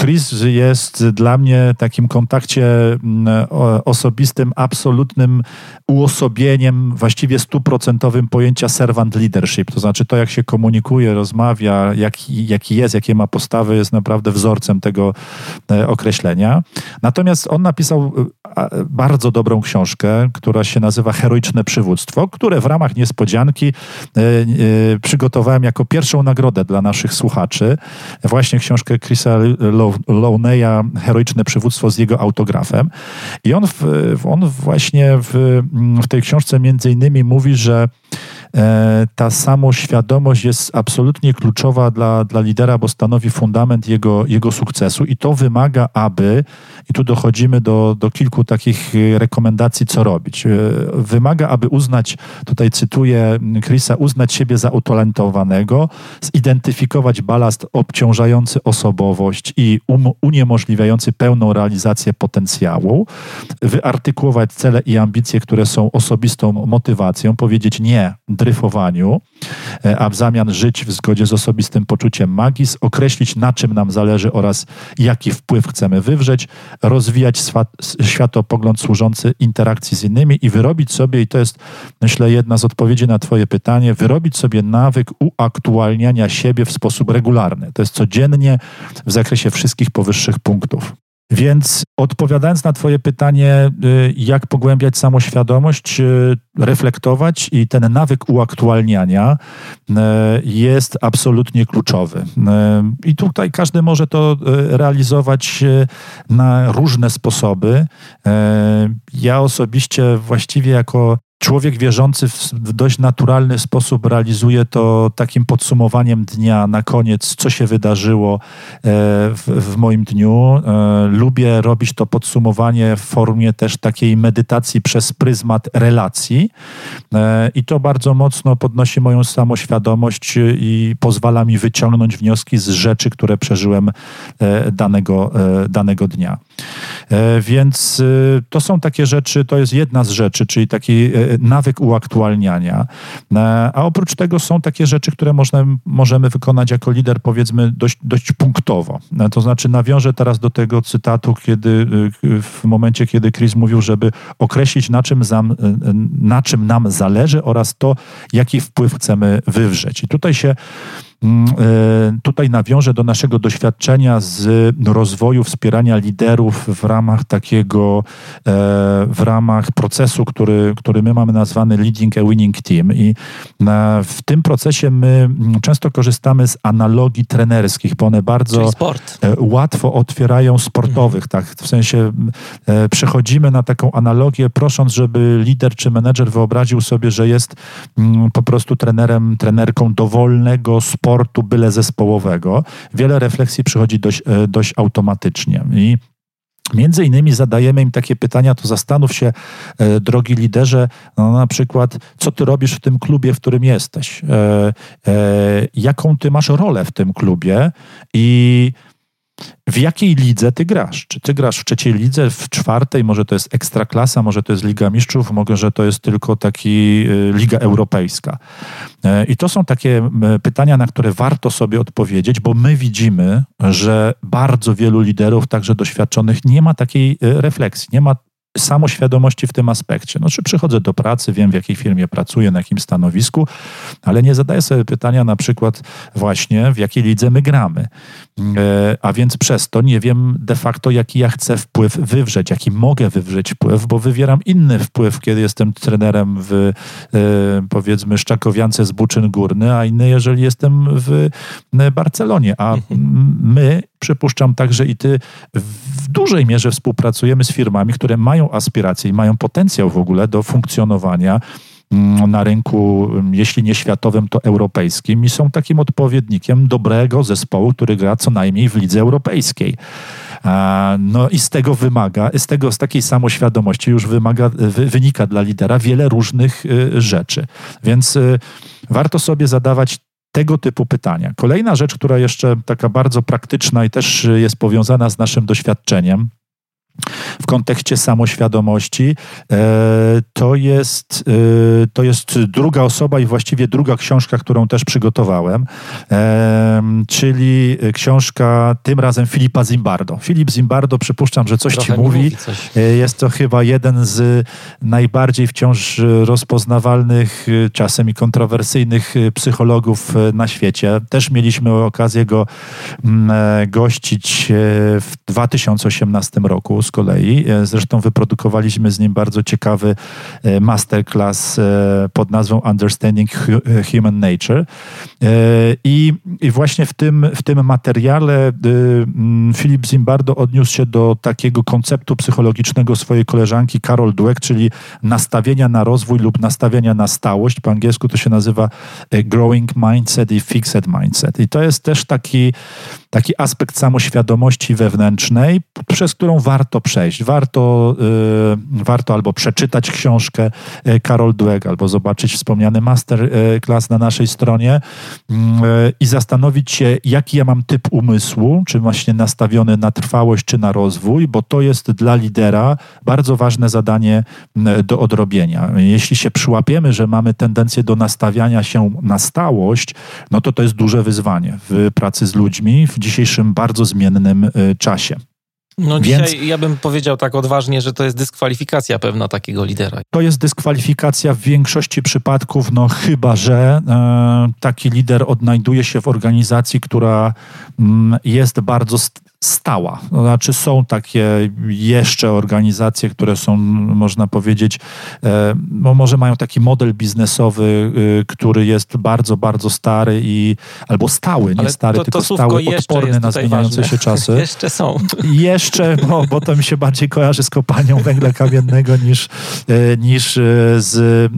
Chris jest dla mnie takim kontakcie osobistym, absolutnym uosobieniem, właściwie stuprocentowym pojęcia servant leadership. To znaczy to, jak się komunikuje, rozmawia, jaki, jaki jest, jakie ma postawy, jest naprawdę wzorcem tego określenia. Natomiast on napisał e, bardzo dobrą książkę, która się nazywa Heroiczne Przywództwo, które w ramach niespodzianki e, e, przygotowałem jako pierwszą nagrodę dla naszych słuchaczy. Właśnie książkę Chrisa Lowney'a Heroiczne Przywództwo z jego autografem. I on, w, on właśnie w, w tej książce między innymi mówi, że E, ta samoświadomość jest absolutnie kluczowa dla, dla lidera, bo stanowi fundament jego, jego sukcesu i to wymaga, aby, i tu dochodzimy do, do kilku takich rekomendacji, co robić. E, wymaga, aby uznać, tutaj cytuję Chrisa, uznać siebie za utalentowanego, zidentyfikować balast obciążający osobowość i um, uniemożliwiający pełną realizację potencjału, wyartykułować cele i ambicje, które są osobistą motywacją, powiedzieć nie dryfowaniu, e, a w zamian żyć w zgodzie z osobistym poczuciem magii, określić na czym nam zależy oraz jaki wpływ chcemy wywrzeć, rozwijać światopogląd służący interakcji z innymi i wyrobić sobie, i to jest myślę jedna z odpowiedzi na Twoje pytanie, wyrobić sobie nawyk uaktualniania siebie w sposób regularny. To jest codziennie w zakresie wszystkich powyższych punktów. Więc odpowiadając na Twoje pytanie, y, jak pogłębiać samoświadomość, y, reflektować i ten nawyk uaktualniania y, jest absolutnie kluczowy. I tutaj każdy może to realizować na różne sposoby. Ja osobiście właściwie jako człowiek wierzący w dość naturalny sposób realizuje to takim podsumowaniem dnia na koniec, co się wydarzyło e, w, w, moim dniu. E, lubię robić to podsumowanie w formie też takiej medytacji przez pryzmat relacji e, i to bardzo mocno podnosi moją samoświadomość i pozwala mi wyciągnąć wnioski z rzeczy, które przeżyłem danego, danego dnia. Więc to są takie rzeczy, to jest jedna z rzeczy, czyli taki nawyk uaktualniania. E, a oprócz tego są takie rzeczy, które można, możemy wykonać jako lider, powiedzmy, dość, dość punktowo. E, to znaczy, nawiążę teraz do tego cytatu, kiedy e, w momencie, kiedy Chris mówił, żeby określić, na czym, zam, na czym nam zależy oraz to, jaki wpływ chcemy wywrzeć. I tutaj się tutaj nawiążę do naszego doświadczenia z rozwoju wspierania liderów w ramach takiego, e, w ramach procesu, który, który my mamy nazwany Leading a Winning Team. I w tym procesie my często korzystamy z analogii trenerskich, bo one bardzo e, łatwo otwierają sportowych, tak, w sensie przechodzimy na taką analogię, prosząc, żeby lider czy menedżer wyobraził sobie, że jest po prostu trenerem, trenerką dowolnego sportu, sportu byle zespołowego, wiele refleksji przychodzi dość, dość automatycznie. I Między innymi zadajemy im takie pytania, to zastanów się, e, drogi liderze, no na przykład, co ty robisz w tym klubie, w którym jesteś? E, e, jaką ty masz rolę w tym klubie? I w jakiej lidze ty grasz? Czy ty grasz w trzeciej lidze, w czwartej, może to jest ekstraklasa, może to jest Liga Mistrzów, może to jest tylko taki y, Liga Europejska. E, I to są takie pytania, na które warto sobie odpowiedzieć, bo my widzimy, że bardzo wielu liderów, także doświadczonych, nie ma takiej y, refleksji, nie ma samoświadomości w tym aspekcie. No, czy przychodzę do pracy, wiem w jakiej firmie pracuję, na jakim stanowisku, ale nie zadaję sobie pytania na przykład właśnie w jakiej lidze my gramy. E, a więc przez to nie wiem de facto, jaki ja chcę wpływ wywrzeć, jaki mogę wywrzeć wpływ, bo wywieram inny wpływ, kiedy jestem trenerem w e, powiedzmy Szczakowiance z Buczyn Górny, a inny, jeżeli jestem w Barcelonie. A mhm. my, przypuszczam także i ty, w dużej mierze współpracujemy z firmami, które mają aspiracje i mają potencjał w ogóle do funkcjonowania Mm, na rynku, mm, jeśli nie światowym, to europejskim i są takim odpowiednikiem dobrego zespołu, który gra co najmniej w lidze europejskiej. No i z tego wymaga, z tego, z takiej samoświadomości już wymaga, wynika dla lidera wiele różnych y, rzeczy. Więc y, warto sobie zadawać tego typu pytania. Kolejna rzecz, która jeszcze taka bardzo praktyczna i też jest powiązana z naszym doświadczeniem, w kontekście samoświadomości, e, to jest, e, to jest druga osoba i właściwie druga książka, którą też przygotowałem, e, czyli książka tym razem Filipa Zimbardo. Filip Zimbardo, przypuszczam, że coś Trochę ci mówi. mówi coś. Jest to chyba jeden z najbardziej wciąż rozpoznawalnych, czasem i kontrowersyjnych psychologów na świecie. Też mieliśmy okazję go mm, gościć w 2018 roku z kolei. E, zresztą wyprodukowaliśmy z nim bardzo ciekawy e, masterclass e, pod nazwą Understanding Human Nature. I, i właśnie w tym, w tym materiale Filip Zimbardo odniósł się do takiego konceptu psychologicznego swojej koleżanki Carol Dweck, czyli nastawienia na rozwój lub nastawienia na stałość. Po angielsku to się nazywa growing mindset i fixed mindset. I to jest też taki, taki aspekt samoświadomości wewnętrznej, przez którą warto warto przejść. Warto, y, warto albo przeczytać książkę y, Karol Dweck, albo zobaczyć wspomniany masterclass na naszej stronie y, i zastanowić się, jaki ja mam typ umysłu, czy właśnie nastawiony na trwałość, czy na rozwój, bo to jest dla lidera bardzo ważne zadanie do odrobienia. Jeśli się przyłapiemy, że mamy tendencję do nastawiania się na stałość, no to to jest duże wyzwanie w pracy z ludźmi w dzisiejszym bardzo zmiennym czasie. No Więc dzisiaj ja bym powiedział tak odważnie, że to jest dyskwalifikacja pewna takiego lidera. To jest dyskwalifikacja w większości przypadków, no chyba, że e, taki lider odnajduje się w organizacji, która mm, jest bardzo stała. To znaczy są takie jeszcze organizacje, które są, można powiedzieć, e, no może mają taki model biznesowy, y, który jest bardzo, bardzo stary i albo stały, nie Ale stary, to, to tylko stały, odporny na zmieniające ważne. się czasy. [LAUGHS] jeszcze są. Jeszcze, bo, bo to mi się bardziej kojarzy z kopalnią węgla kamiennego niż, e, niż e, z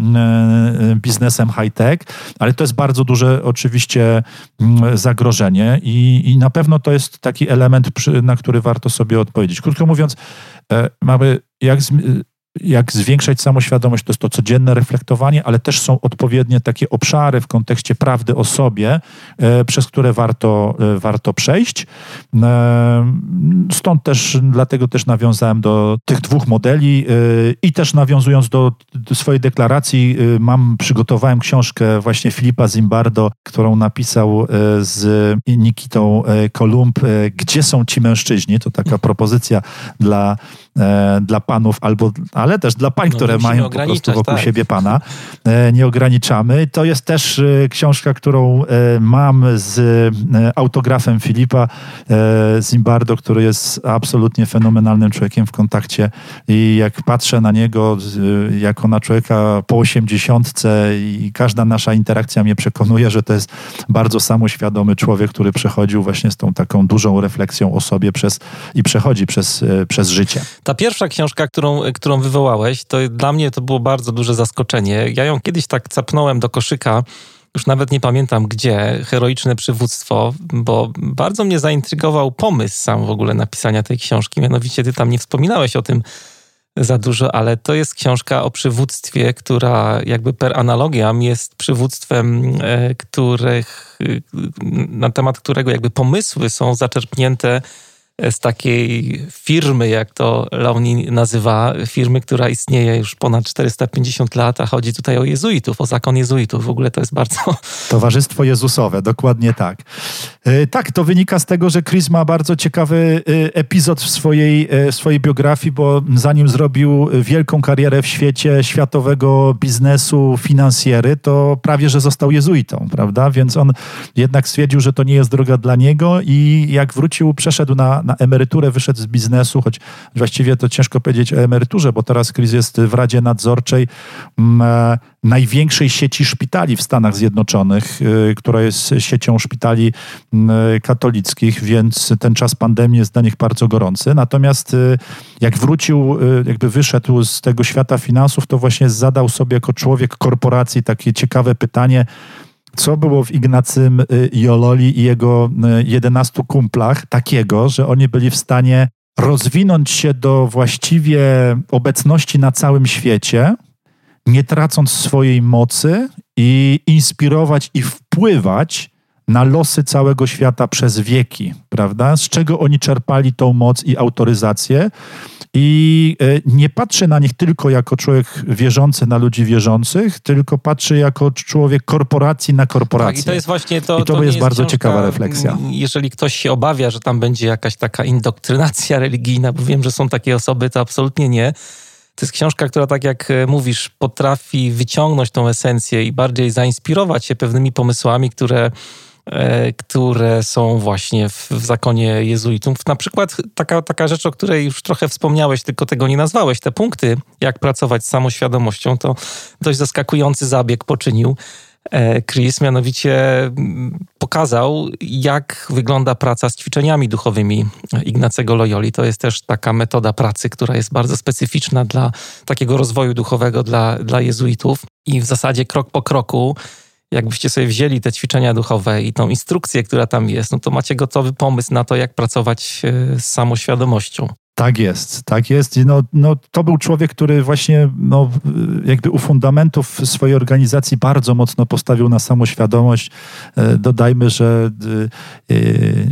biznesem high-tech, ale to jest bardzo duże oczywiście mm, zagrożenie i, i na pewno to jest taki element na który warto sobie odpowiedzieć. Krótko mówiąc, e, mamy jak jak zwiększać samoświadomość, to jest to codzienne reflektowanie, ale też są odpowiednie takie obszary w kontekście prawdy o sobie, e, przez które warto, e, warto przejść. E, stąd też, dlatego też nawiązałem do tych dwóch modeli i też nawiązując do, do swojej deklaracji, mam, przygotowałem książkę właśnie Filipa Zimbardo, którą napisał z Nikitą Kolumb, Gdzie są ci mężczyźni? To taka propozycja dla, dla panów albo ale też dla pań, no, które mają po prostu wokół tak. siebie pana. E, nie ograniczamy. To jest też e, książka, którą e, mam z autografem Filipa Zimbardo, który jest absolutnie fenomenalnym człowiekiem w kontakcie i jak patrzę na niego jako na człowieka po osiemdziesiątce i każda nasza interakcja mnie przekonuje, że to jest bardzo samoświadomy człowiek, który przechodził właśnie z tą taką dużą refleksją o sobie przez, i przechodzi przez, przez życie. Ta pierwsza książka, którą, którą wywołałeś, to dla mnie to było bardzo duże zaskoczenie. Ja ją kiedyś tak capnąłem do koszyka już nawet nie pamiętam gdzie, heroiczne przywództwo, bo bardzo mnie zaintrygował pomysł sam w ogóle napisania tej książki. Mianowicie ty tam nie wspominałeś o tym za dużo, ale to jest książka o przywództwie, która jakby per analogiam jest przywództwem, e, których, na temat którego jakby pomysły są zaczerpnięte z takiej firmy, jak to Launi nazywa, firmy, która istnieje już ponad 450 lat, a chodzi tutaj o jezuitów, o zakon jezuitów. W ogóle to jest bardzo... Towarzystwo Jezusowe, dokładnie tak. E, tak, to wynika z tego, że Chris ma bardzo ciekawy e, epizod w swojej, e, w swojej biografii, bo zanim zrobił wielką karierę w świecie światowego biznesu, finansjery, to prawie, że został jezuitą, prawda? Więc on jednak stwierdził, że to nie jest droga dla niego i jak wrócił, przeszedł na, na emeryturę, wyszedł z biznesu, choć właściwie to ciężko powiedzieć o emeryturze, bo teraz Chris jest w Radzie Nadzorczej mm, e, największej sieci szpitali w Stanach Zjednoczonych, e, która jest siecią szpitali mm, e, katolickich, więc ten czas pandemii jest dla nich bardzo gorący. Natomiast jak wrócił, jakby wyszedł z tego świata finansów, to właśnie zadał sobie jako człowiek korporacji takie ciekawe pytanie, co było w Ignacym y, Jololi i jego 11 y, kumplach takiego, że oni byli w stanie rozwinąć się do właściwie obecności na całym świecie, nie tracąc swojej mocy i inspirować i wpływać na losy całego świata przez wieki, prawda? Z czego oni czerpali tą moc i autoryzację. I e, nie patrzy na nich tylko jako człowiek wierzący na ludzi wierzących, tylko patrzy jako człowiek korporacji na korporację. Tak, i to jest właśnie to. I to, to jest, jest bardzo książka, ciekawa refleksja. Jeżeli ktoś się obawia, że tam będzie jakaś taka indoktrynacja [LAUGHS] religijna, bo wiem, że są takie osoby, to absolutnie nie. To jest książka, która, tak jak e, mówisz, potrafi wyciągnąć tą esencję i bardziej zainspirować się pewnymi pomysłami, które które są właśnie w, w zakonie jezuitów. Na przykład taka, taka rzecz, o której już trochę wspomniałeś, tylko tego nie nazwałeś, te punkty, jak pracować z samoświadomością, to dość zaskakujący zabieg poczynił. E, Chris mianowicie mm, pokazał, jak wygląda praca z ćwiczeniami duchowymi Ignacego Loyoli. To jest też taka metoda pracy, która jest bardzo specyficzna dla takiego rozwoju duchowego dla, dla jezuitów. I w zasadzie krok po kroku jakbyście sobie wzięli te ćwiczenia duchowe i tą instrukcję, która tam jest, no to macie gotowy pomysł na to, jak pracować e, z samoświadomością. Tak jest, tak jest. No, no, to był człowiek, który właśnie no, jakby u fundamentów swojej organizacji bardzo mocno postawił na samoświadomość. E, dodajmy, że e,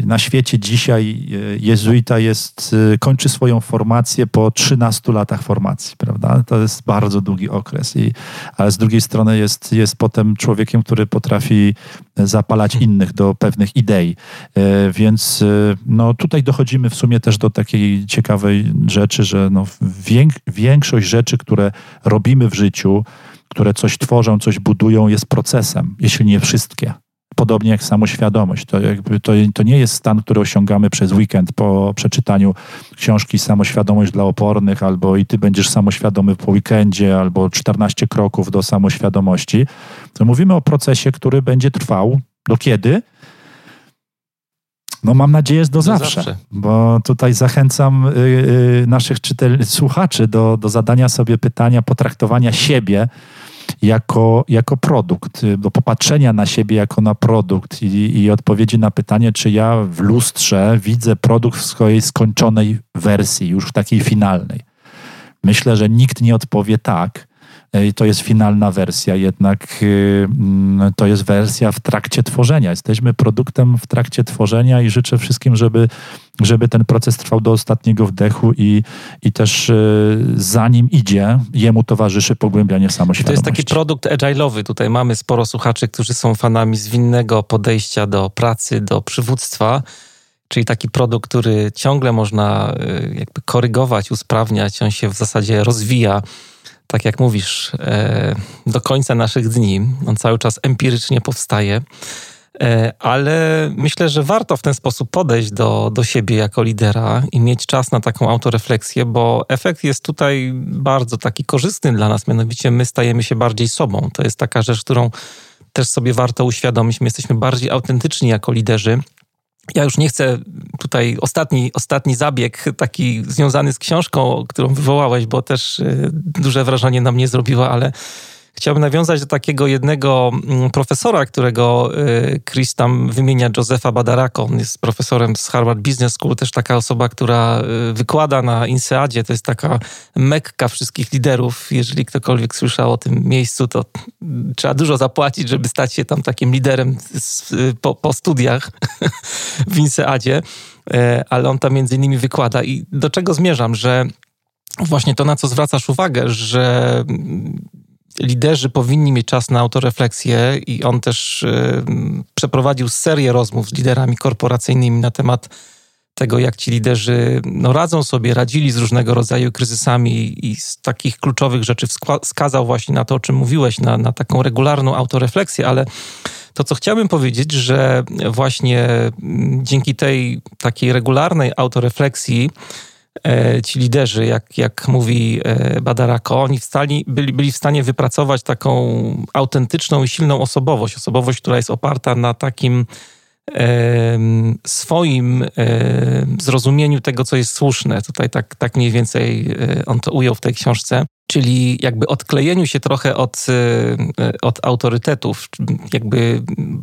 na świecie dzisiaj jezuita jest, kończy swoją formację po 13 latach formacji, prawda? To jest bardzo długi okres. I, ale z drugiej strony jest, jest potem człowiekiem, który potrafi zapalać innych do pewnych idei. E, więc no, tutaj dochodzimy w sumie też do takiej ciekawej ciekawej rzeczy, że no większość rzeczy, które robimy w życiu, które coś tworzą, coś budują, jest procesem, jeśli nie wszystkie. Podobnie jak samoświadomość. To, jakby to, to nie jest stan, który osiągamy przez weekend po przeczytaniu książki Samoświadomość dla opornych, albo i ty będziesz samoświadomy po weekendzie, albo 14 kroków do samoświadomości. To mówimy o procesie, który będzie trwał do kiedy? No mam nadzieję, do, do zawsze, zawsze, bo tutaj zachęcam y, y, naszych czytel, słuchaczy do, do zadania sobie pytania, potraktowania siebie jako, jako produkt, do popatrzenia na siebie jako na produkt i, i odpowiedzi na pytanie, czy ja w lustrze widzę produkt w swojej skończonej wersji, już w takiej finalnej. Myślę, że nikt nie odpowie tak, to jest finalna wersja, jednak y, mm, to jest wersja w trakcie tworzenia. Jesteśmy produktem w trakcie tworzenia i życzę wszystkim, żeby, żeby ten proces trwał do ostatniego wdechu i, i też y, zanim idzie, jemu towarzyszy pogłębianie samoświadomości. To jest taki produkt agile'owy. Tutaj mamy sporo słuchaczy, którzy są fanami zwinnego podejścia do pracy, do przywództwa czyli taki produkt, który ciągle można y, jakby korygować, usprawniać, on się w zasadzie rozwija tak jak mówisz, e, do końca naszych dni. On cały czas empirycznie powstaje. E, ale myślę, że warto w ten sposób podejść do, do siebie jako lidera i mieć czas na taką autorefleksję, bo efekt jest tutaj bardzo taki korzystny dla nas, mianowicie my stajemy się bardziej sobą. To jest taka rzecz, którą też sobie warto uświadomić. My jesteśmy bardziej autentyczni jako liderzy ja już nie chcę tutaj ostatni, ostatni zabieg, taki związany z książką, którą wywołałeś, bo też y, duże wrażenie na mnie zrobiła, ale chciałbym nawiązać do takiego jednego mm, profesora, którego y, Chris tam wymienia, Josefa Badarako. On jest profesorem z Harvard Business School, też taka osoba, która y, wykłada na INSEADzie. To jest taka mekka wszystkich liderów. Jeżeli ktokolwiek słyszał o tym miejscu, to trzeba dużo zapłacić, żeby stać się tam takim liderem po, po studiach [LAUGHS] w INSEADzie. E, ale on tam między innymi wykłada. I do czego zmierzam, że właśnie to, na co zwracasz uwagę, że liderzy powinni mieć czas na autorefleksję i on też e, przeprowadził serię rozmów z liderami korporacyjnymi na temat tego, jak ci liderzy no, radzą sobie, radzili z różnego rodzaju kryzysami i z takich kluczowych rzeczy wskazał właśnie na to, o czym mówiłeś, na, na taką regularną autorefleksję, ale to, co chciałbym powiedzieć, że właśnie dzięki tej takiej regularnej autorefleksji ci liderzy, jak, jak mówi e, Badarako, oni wstali, byli, byli w stanie wypracować taką autentyczną i silną osobowość. Osobowość, która jest oparta na takim swoim zrozumieniu tego, co jest słuszne. Tutaj tak, tak mniej więcej e, on to ujął w tej książce. Czyli jakby odklejeniu się trochę od, e, od autorytetów, jakby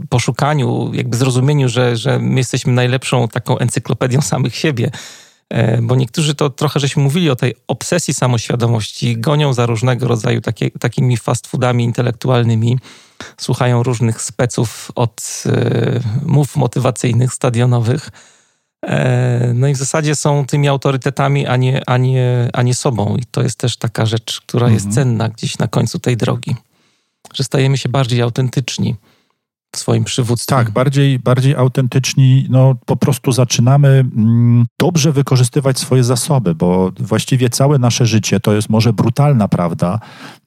poszukaniu, jakby zrozumieniu, że, że my jesteśmy najlepszą taką encyklopedią samych siebie. E, bo niektórzy to trochę żeśmy mówili o tej obsesji samoświadomości, gonią za różnego rodzaju takie, takimi fast foodami intelektualnymi słuchają różnych speców od e, mów motywacyjnych, stadionowych. E, no i w zasadzie są tymi autorytetami, a nie, a nie, a nie sobą. I to jest też taka rzecz, która mhm. jest cenna gdzieś na końcu tej drogi. Że stajemy się bardziej autentyczni swoim przywództwie. Tak, bardziej, bardziej autentyczni, no po prostu zaczynamy mm, dobrze wykorzystywać swoje zasoby, bo właściwie całe nasze życie to jest może brutalna prawda,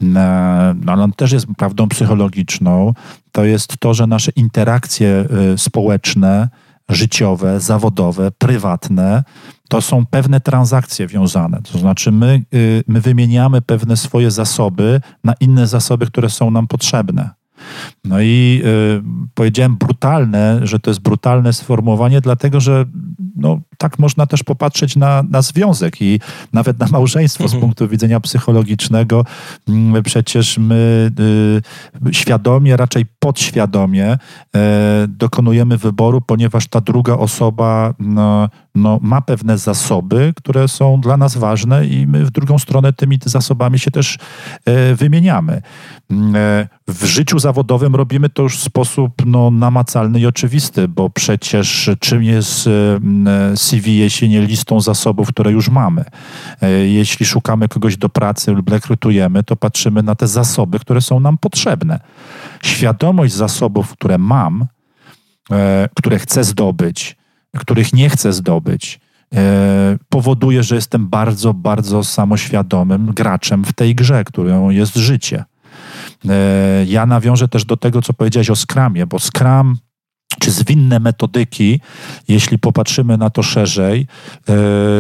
e, no, ale on też jest prawdą psychologiczną. To jest to, że nasze interakcje y, społeczne, życiowe, zawodowe, prywatne, to są pewne transakcje wiązane. To znaczy, my, y, my wymieniamy pewne swoje zasoby na inne zasoby, które są nam potrzebne. No i y, powiedziałem brutalne, że to jest brutalne sformułowanie, dlatego że no, tak można też popatrzeć na, na związek i nawet na małżeństwo mhm. z punktu widzenia psychologicznego. Mm, przecież my y, świadomie, raczej podświadomie y, dokonujemy wyboru, ponieważ ta druga osoba no, no, ma pewne zasoby, które są dla nas ważne i my w drugą stronę tymi zasobami się też y, wymieniamy. Mm, e, w życiu zawodowym robimy to już w sposób no, namacalny i oczywisty, bo przecież czym jest CV, jeśli nie listą zasobów, które już mamy. E, jeśli szukamy kogoś do pracy lub rekrutujemy, to patrzymy na te zasoby, które są nam potrzebne. Świadomość zasobów, które mam, e, które chcę zdobyć, których nie chcę zdobyć, powoduje, że jestem bardzo, bardzo samoświadomym graczem w tej grze, którą jest życie. E, ja nawiążę też do tego, co powiedziałeś o Scrumie, bo Scrum czy zwinne metodyki, jeśli popatrzymy na to szerzej, e,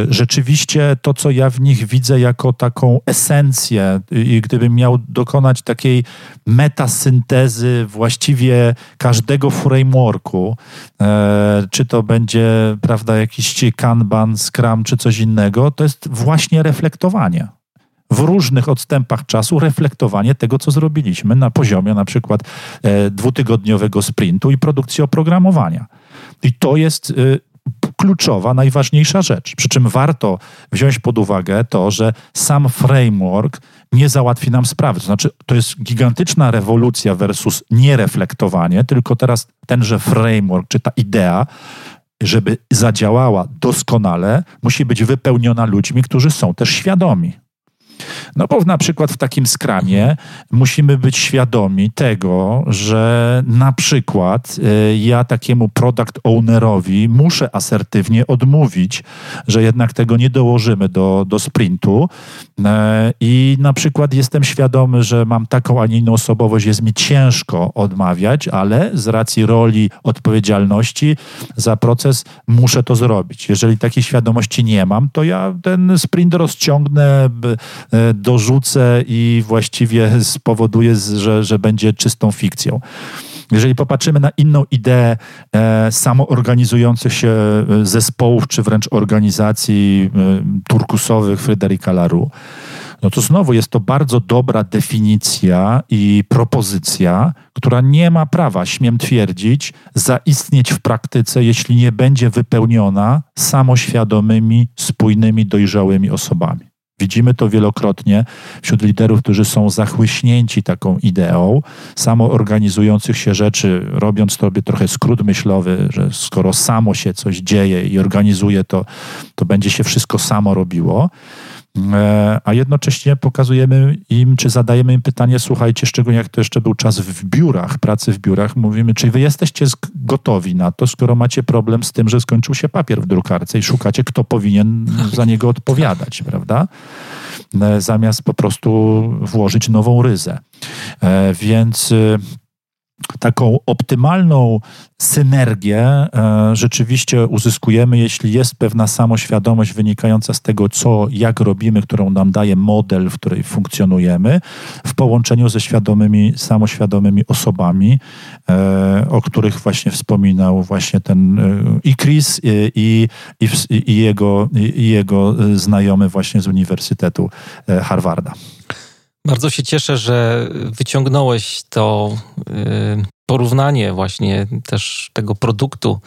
rzeczywiście to, co ja w nich widzę jako taką esencję, i gdybym miał dokonać takiej metasyntezy właściwie każdego frameworku, e, czy to będzie, prawda, jakiś Kanban, Scrum, czy coś innego, to jest właśnie reflektowanie w różnych odstępach czasu reflektowanie tego, co zrobiliśmy na poziomie na przykład e, dwutygodniowego sprintu i produkcji oprogramowania. I to jest e, kluczowa, najważniejsza rzecz. Przy czym warto wziąć pod uwagę to, że sam framework nie załatwi nam sprawy. To znaczy, to jest gigantyczna rewolucja versus niereflektowanie, tylko teraz tenże framework, czy ta idea, żeby zadziałała doskonale, musi być wypełniona ludźmi, którzy są też świadomi. No bo na przykład w takim skramie musimy być świadomi tego, że na przykład e, ja takiemu product ownerowi muszę asertywnie odmówić, że jednak tego nie dołożymy do, do sprintu e, i na przykład jestem świadomy, że mam taką, a nie inną osobowość, jest mi ciężko odmawiać, ale z racji roli odpowiedzialności za proces muszę to zrobić. Jeżeli takiej świadomości nie mam, to ja ten sprint rozciągnę, dorzucę i właściwie [LAUGHS] spowoduje, że, że będzie czystą fikcją. Jeżeli popatrzymy na inną ideę e, samoorganizujących się e, zespołów, czy wręcz organizacji e, turkusowych Fryderyka Laru, no to znowu jest to bardzo dobra definicja i propozycja, która nie ma prawa, śmiem twierdzić, zaistnieć w praktyce, jeśli nie będzie wypełniona samoświadomymi, spójnymi, dojrzałymi osobami. Widzimy to wielokrotnie wśród liderów, którzy są zachłyśnięci taką ideą, samoorganizujących się rzeczy, robiąc sobie trochę skrót myślowy, że skoro samo się coś dzieje i organizuje to, to będzie się wszystko samo robiło. E, a jednocześnie pokazujemy im, czy zadajemy im pytanie, słuchajcie, szczególnie jak to jeszcze był czas w biurach, pracy w biurach, mówimy, czy wy jesteście gotowi na to, skoro macie problem z tym, że skończył się papier w drukarce i szukacie, kto powinien za niego odpowiadać, prawda? E, zamiast po prostu włożyć nową ryzę. E, więc taką optymalną synergię e, rzeczywiście uzyskujemy, jeśli jest pewna samoświadomość wynikająca z tego, co, jak robimy, którą nam daje model, w której funkcjonujemy, w połączeniu ze świadomymi, samoświadomymi osobami, e, o których właśnie wspominał właśnie ten e, i Chris, i, i, i, jego, i jego znajomy właśnie z Uniwersytetu Harvarda. Bardzo się cieszę, że wyciągnąłeś to y, porównanie właśnie też tego produktu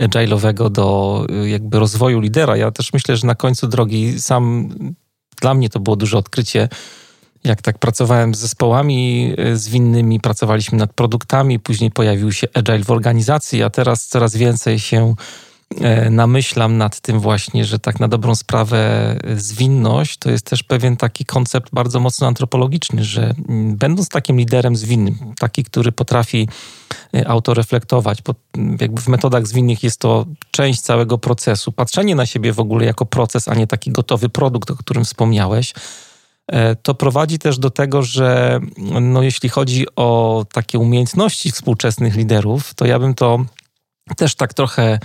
agile'owego do y, jakby rozwoju lidera. Ja też myślę, że na końcu drogi sam dla mnie to było duże odkrycie, jak tak pracowałem z zespołami y, zwinnymi, pracowaliśmy nad produktami, później pojawił się agile w organizacji, a teraz coraz więcej się namyślam nad tym właśnie, że tak na dobrą sprawę e, zwinność to jest też pewien taki koncept bardzo mocno antropologiczny, że mm, będąc takim liderem zwinnym, taki, który potrafi e, autoreflektować, jakby w metodach zwinnych jest to część całego procesu, patrzenie na siebie w ogóle jako proces, a nie taki gotowy produkt, o którym wspomniałeś, to prowadzi też do tego, że no, jeśli chodzi o takie umiejętności współczesnych liderów, to ja bym to też tak trochę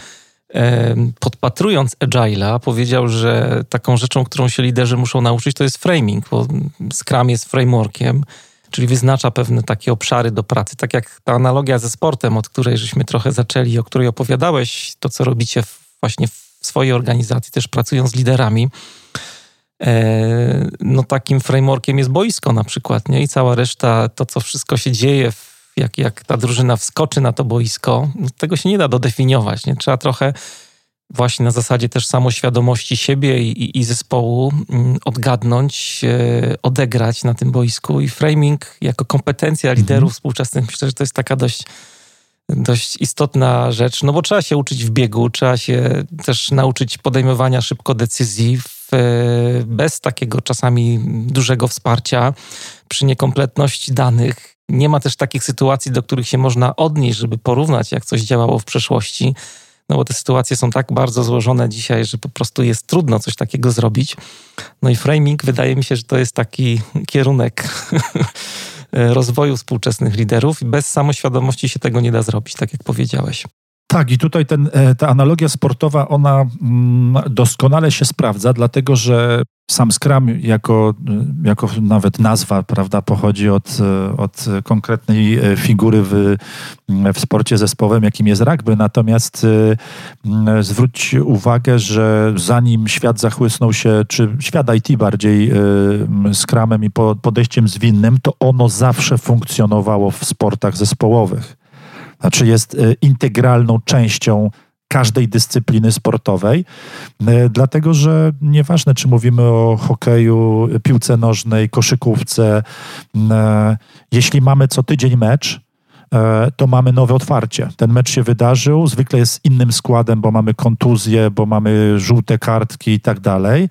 podpatrując Agile'a, powiedział, że taką rzeczą, którą się liderzy muszą nauczyć, to jest framing, bo Scrum jest frameworkiem, czyli wyznacza pewne takie obszary do pracy. Tak jak ta analogia ze sportem, od której żeśmy trochę zaczęli, o której opowiadałeś, to co robicie właśnie w swojej organizacji, też pracując z liderami. E, no takim frameworkiem jest boisko na przykład, nie? I cała reszta, to co wszystko się dzieje w jak, jak ta drużyna wskoczy na to boisko, tego się nie da dodefiniować. Nie? Trzeba trochę właśnie na zasadzie też samoświadomości siebie i, i, zespołu mm, odgadnąć, e, odegrać na tym boisku. I framing jako kompetencja liderów mhm. współczesnych, myślę, że to jest taka dość, dość istotna rzecz, no bo trzeba się uczyć w biegu, trzeba się też nauczyć podejmowania szybko decyzji w, bez takiego czasami dużego wsparcia, przy niekompletności danych nie ma też takich sytuacji, do których się można odnieść, żeby porównać, jak coś działało w przeszłości. No bo te sytuacje są tak bardzo złożone dzisiaj, że po prostu jest trudno coś takiego zrobić. No i framing wydaje mi się, że to jest taki kierunek [LAUGHS] rozwoju współczesnych liderów bez samoświadomości się tego nie da zrobić, tak jak powiedziałeś. Tak, i tutaj ten, e, ta analogia sportowa, ona mm, doskonale się sprawdza, dlatego że sam Scrum jako, jako nawet nazwa, prawda, pochodzi od, od konkretnej e, figury w, w sporcie zespołowym, jakim jest rugby. Natomiast e, zwróć uwagę, że zanim świat zachłysnął się, czy świat IT bardziej Scrumem i podejściem zwinnym, to ono zawsze funkcjonowało w sportach zespołowych. Znaczy jest e, integralną częścią każdej dyscypliny sportowej, e, dlatego że nieważne, czy mówimy o hokeju, piłce nożnej, koszykówce, e, jeśli mamy co tydzień mecz, to mamy nowe otwarcie. Ten mecz się wydarzył, zwykle jest innym składem, bo mamy kontuzje, bo mamy żółte kartki i tak dalej.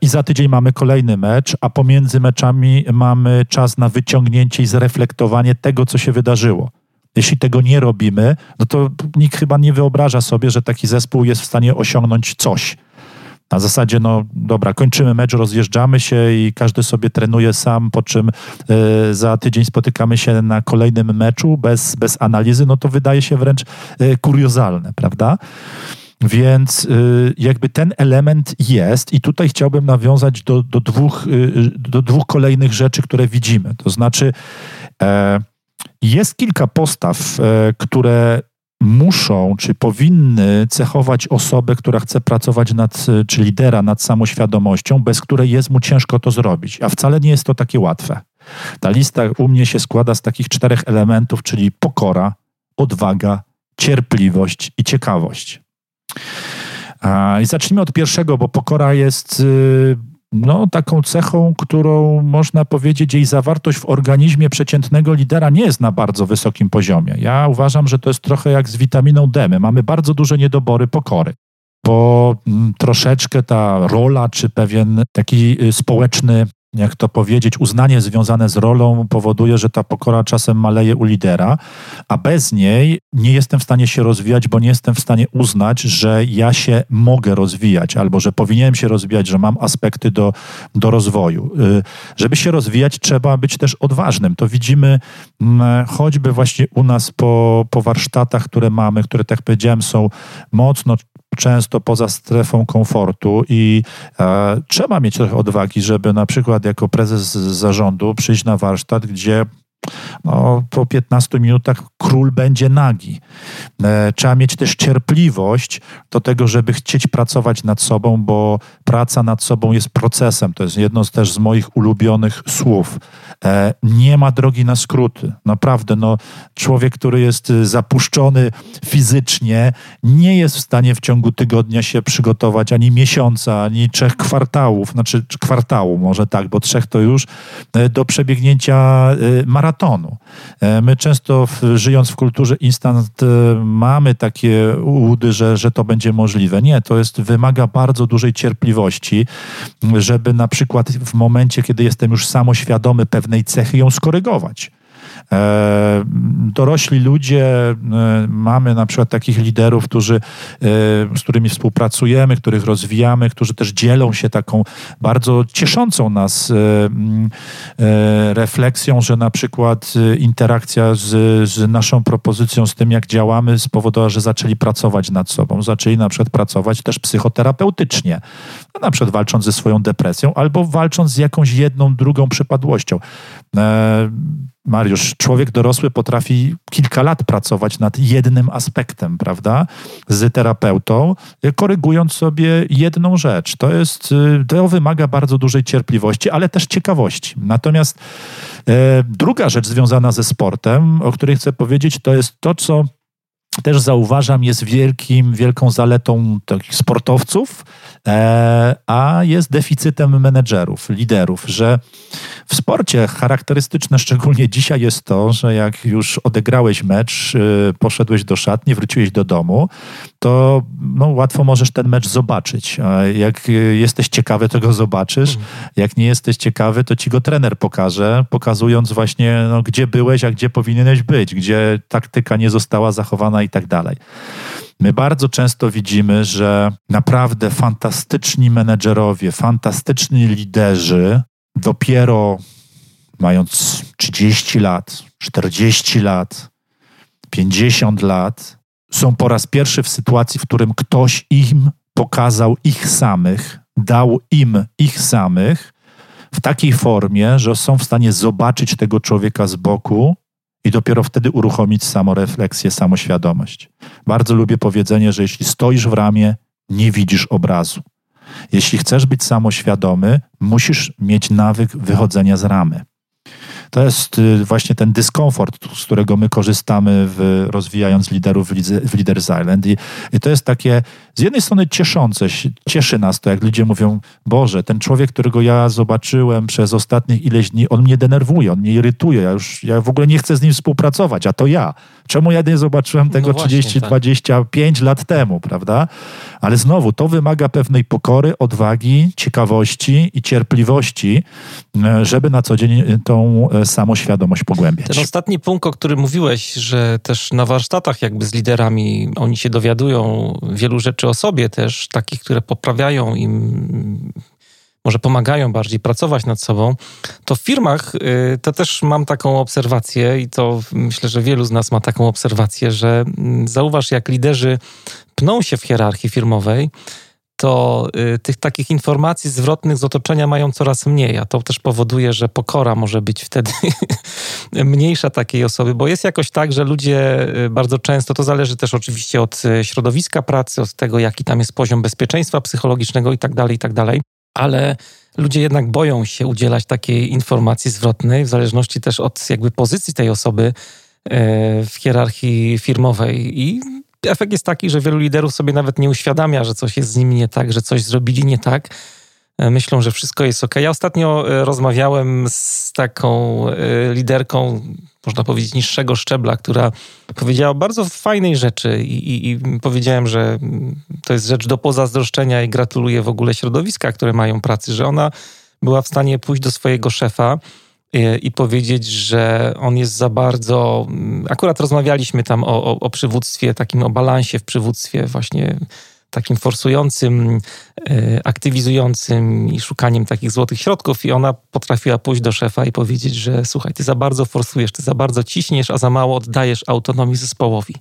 I za tydzień mamy kolejny mecz, a pomiędzy meczami mamy czas na wyciągnięcie i zreflektowanie tego, co się wydarzyło. Jeśli tego nie robimy, no to nikt chyba nie wyobraża sobie, że taki zespół jest w stanie osiągnąć coś. Na zasadzie, no dobra, kończymy mecz, rozjeżdżamy się i każdy sobie trenuje sam, po czym y, za tydzień spotykamy się na kolejnym meczu bez, bez analizy, no to wydaje się wręcz y, kuriozalne, prawda? Więc y, jakby ten element jest i tutaj chciałbym nawiązać do, do, dwóch, do dwóch kolejnych rzeczy, które widzimy. To znaczy, jest kilka postaw, e, które muszą, czy powinny cechować osobę, która chce pracować nad, czy lidera nad samoświadomością, bez której jest mu ciężko to zrobić. A wcale nie jest to takie łatwe. Ta lista u mnie się składa z takich czterech elementów, czyli pokora, odwaga, cierpliwość i ciekawość. I zacznijmy od pierwszego, bo pokora jest y, no, taką cechą, którą można powiedzieć, jej zawartość w organizmie przeciętnego lidera nie jest na bardzo wysokim poziomie. Ja uważam, że to jest trochę jak z witaminą D. My mamy bardzo duże niedobory pokory bo mm, troszeczkę ta rola, czy pewien taki y, społeczny jak to powiedzieć, uznanie związane z rolą powoduje, że ta pokora czasem maleje u lidera, a bez niej nie jestem w stanie się rozwijać, bo nie jestem w stanie uznać, że ja się mogę rozwijać, albo że powinienem się rozwijać, że mam aspekty do, do rozwoju. Y, żeby się rozwijać, trzeba być też odważnym. To widzimy mm, choćby właśnie u nas po, po warsztatach, które mamy, które, tak powiedziałem, są mocno często poza strefą komfortu i e, trzeba mieć trochę odwagi, żeby na przykład jako prezes zarządu przyjść na warsztat, gdzie no, po 15 minutach król będzie nagi. E, trzeba mieć też cierpliwość do tego, żeby chcieć pracować nad sobą, bo praca nad sobą jest procesem. To jest jedno z też z moich ulubionych słów. E, nie ma drogi na skróty. Naprawdę, no, człowiek, który jest zapuszczony fizycznie, nie jest w stanie w ciągu tygodnia się przygotować ani miesiąca, ani trzech kwartałów, znaczy kwartału może tak, bo trzech to już, e, do przebiegnięcia maratonu. My często żyjąc w kulturze instant e, mamy takie łudy, że, że to będzie możliwe. Nie, to jest, wymaga bardzo dużej cierpliwości, żeby na przykład w momencie, kiedy jestem już samoświadomy pewnej cechy, ją skorygować. E, dorośli ludzie, e, mamy na przykład takich liderów, którzy, e, z którymi współpracujemy, których rozwijamy, którzy też dzielą się taką bardzo cieszącą nas refleksją, że na przykład interakcja z, z naszą propozycją, z tym jak działamy, spowodowała, że zaczęli pracować nad sobą, zaczęli na przykład pracować też psychoterapeutycznie, no, na przykład walcząc ze swoją depresją albo walcząc z jakąś jedną, drugą przypadłością. Mariusz, człowiek dorosły potrafi kilka lat pracować nad jednym aspektem, prawda? Z terapeutą, korygując sobie jedną rzecz. To jest, y, to wymaga bardzo dużej cierpliwości, ale też ciekawości. Natomiast e, druga rzecz związana ze sportem, o której chcę powiedzieć, to jest to, co też zauważam, jest wielkim, wielką zaletą takich sportowców, e, a jest deficytem menedżerów, liderów, że w sporcie charakterystyczne szczególnie dzisiaj jest to, że jak już odegrałeś mecz, y, poszedłeś do szatni, wróciłeś do domu, to no, łatwo możesz ten mecz zobaczyć. A jak y, jesteś ciekawy, to go zobaczysz. Mhm. Jak nie jesteś ciekawy, to ci go trener pokaże, pokazując właśnie, no, gdzie byłeś, a gdzie powinieneś być, gdzie taktyka nie została zachowana i tak dalej. My bardzo często widzimy, że naprawdę fantastyczni menedżerowie, fantastyczni liderzy dopiero mając 30 lat, 40 lat, 50 lat, są po raz pierwszy w sytuacji, w którym ktoś im pokazał ich samych, dał im ich samych w takiej formie, że są w stanie zobaczyć tego człowieka z boku i dopiero wtedy uruchomić samorefleksję, samoświadomość. Bardzo lubię powiedzenie, że jeśli stoisz w ramię, nie widzisz obrazu. Jeśli chcesz być samoświadomy, musisz mieć nawyk wychodzenia z ramy. To jest y, właśnie ten dyskomfort, z którego my korzystamy, w, rozwijając liderów w Leaders Island. I, I, to jest takie z jednej strony cieszące, cieszy nas to, jak ludzie mówią, Boże, ten człowiek, którego ja zobaczyłem przez ostatnich ileś dni, on mnie denerwuje, on mnie irytuje, ja już ja w ogóle nie chcę z nim współpracować, a to ja. Czemu ja nie zobaczyłem tego no właśnie, 30, tak. 25 lat temu, prawda? Ale znowu, to wymaga pewnej pokory, odwagi, ciekawości i cierpliwości, e, żeby na co dzień tą e, samoświadomość pogłębiać. Ten ostatni punkt, o którym mówiłeś, że też na warsztatach jakby z liderami oni się dowiadują wielu rzeczy o sobie też, takich, które poprawiają im może pomagają bardziej pracować nad sobą, to w firmach y, to też mam taką obserwację i to myślę, że wielu z nas ma taką obserwację, że mm, zauważ, jak liderzy pną się w hierarchii firmowej, to y, tych takich informacji zwrotnych z otoczenia mają coraz mniej, a to też powoduje, że pokora może być wtedy [LAUGHS] mniejsza takiej osoby, bo jest jakoś tak, że ludzie y, bardzo często, to zależy też oczywiście od y, środowiska pracy, od tego, jaki tam jest poziom bezpieczeństwa psychologicznego i tak dalej, i tak dalej, ale ludzie jednak boją się udzielać takiej informacji zwrotnej, w zależności też od jakby pozycji tej osoby w hierarchii firmowej i efekt jest taki, że wielu liderów sobie nawet nie uświadamia, że coś jest z nimi nie tak, że coś zrobili nie tak. E, myślą, że wszystko jest ok. Ja ostatnio e, rozmawiałem z taką e, liderką, można powiedzieć, niższego szczebla, która powiedziała bardzo fajnej rzeczy i, i, i powiedziałem, że to jest rzecz do pozazdroszczenia i gratuluję w ogóle środowiska, które mają pracy, że ona była w stanie pójść do swojego szefa i powiedzieć, że on jest za bardzo. Akurat rozmawialiśmy tam o, o, o przywództwie, takim o balansie w przywództwie, właśnie takim forsującym, e, aktywizującym i szukaniem takich złotych środków. I ona potrafiła pójść do szefa i powiedzieć, że słuchaj, ty za bardzo forsujesz, ty za bardzo ciśniesz, a za mało oddajesz autonomii zespołowi.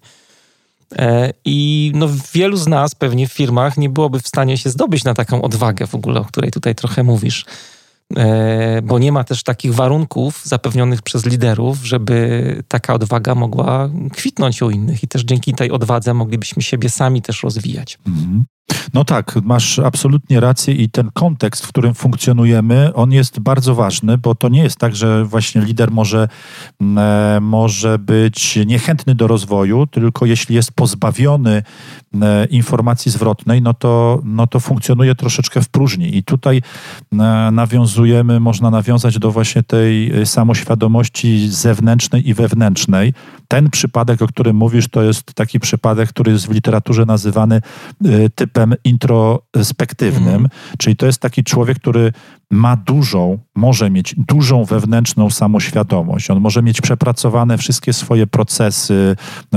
E, I no, wielu z nas pewnie w firmach nie byłoby w stanie się zdobyć na taką odwagę w ogóle, o której tutaj trochę mówisz. E, bo nie ma też takich warunków zapewnionych przez liderów, żeby taka odwaga mogła kwitnąć u innych i też dzięki tej odwadze moglibyśmy siebie sami też rozwijać. Mhm. No tak, masz absolutnie rację i ten kontekst, w którym funkcjonujemy, on jest bardzo ważny, bo to nie jest tak, że właśnie lider może, mm, e, może być niechętny do rozwoju, tylko jeśli jest pozbawiony informacji zwrotnej, no to, no to funkcjonuje troszeczkę w próżni. I tutaj e, nawiązujemy, można nawiązać do właśnie tej samoświadomości zewnętrznej i wewnętrznej. Ten przypadek, o którym mówisz, to jest taki przypadek, który jest w literaturze nazywany typem typem introspektywnym, mm. czyli to jest taki człowiek, który ma dużą, może mieć dużą wewnętrzną samoświadomość. On może mieć przepracowane wszystkie swoje procesy,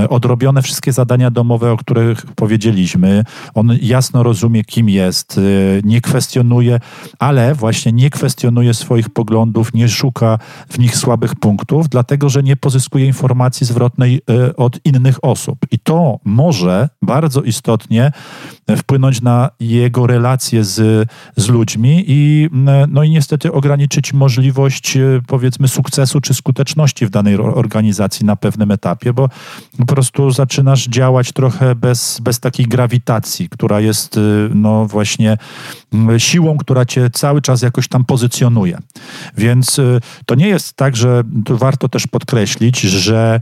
odrobione wszystkie zadania domowe, o których powiedzieliśmy. On jasno rozumie, kim jest, nie kwestionuje, ale właśnie nie kwestionuje swoich poglądów, nie szuka w nich słabych punktów, dlatego że nie pozyskuje informacji zwrotnej e, od innych osób. I to może bardzo istotnie wpłynąć na jego relacje z, z ludźmi i no i niestety ograniczyć możliwość e, powiedzmy sukcesu czy skuteczności w danej organizacji na pewnym etapie, bo po prostu zaczynasz działać trochę bez, bez takiej grawitacji, która jest e, no właśnie siłą, która cię cały czas jakoś tam pozycjonuje. Więc to nie jest tak, że warto też podkreślić, że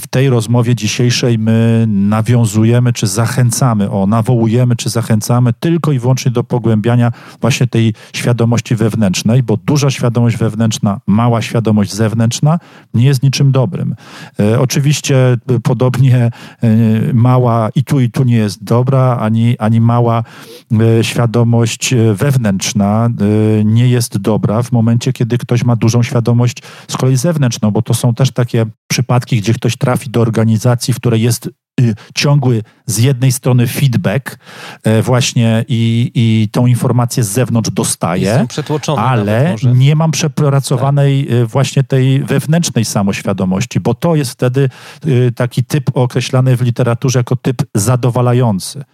w tej rozmowie dzisiejszej my nawiązujemy czy zachęcamy, o nawołujemy czy zachęcamy tylko i wyłącznie do pogłębiania właśnie tej świadomości wewnętrznej, bo duża świadomość wewnętrzna, mała świadomość zewnętrzna nie jest niczym dobrym. E, oczywiście e, podobnie e, mała i tu i tu nie jest dobra, ani, ani mała świadomość wewnętrzna nie jest dobra w momencie, kiedy ktoś ma dużą świadomość z kolei zewnętrzną, bo to są też takie przypadki, gdzie ktoś trafi do organizacji, w której jest Y, ciągły z jednej strony feedback e, właśnie i, i tą informację z zewnątrz dostaję, ale nie mam przepracowanej tak. właśnie tej wewnętrznej samoświadomości, bo to jest wtedy y, taki typ określany w literaturze jako typ zadowalający.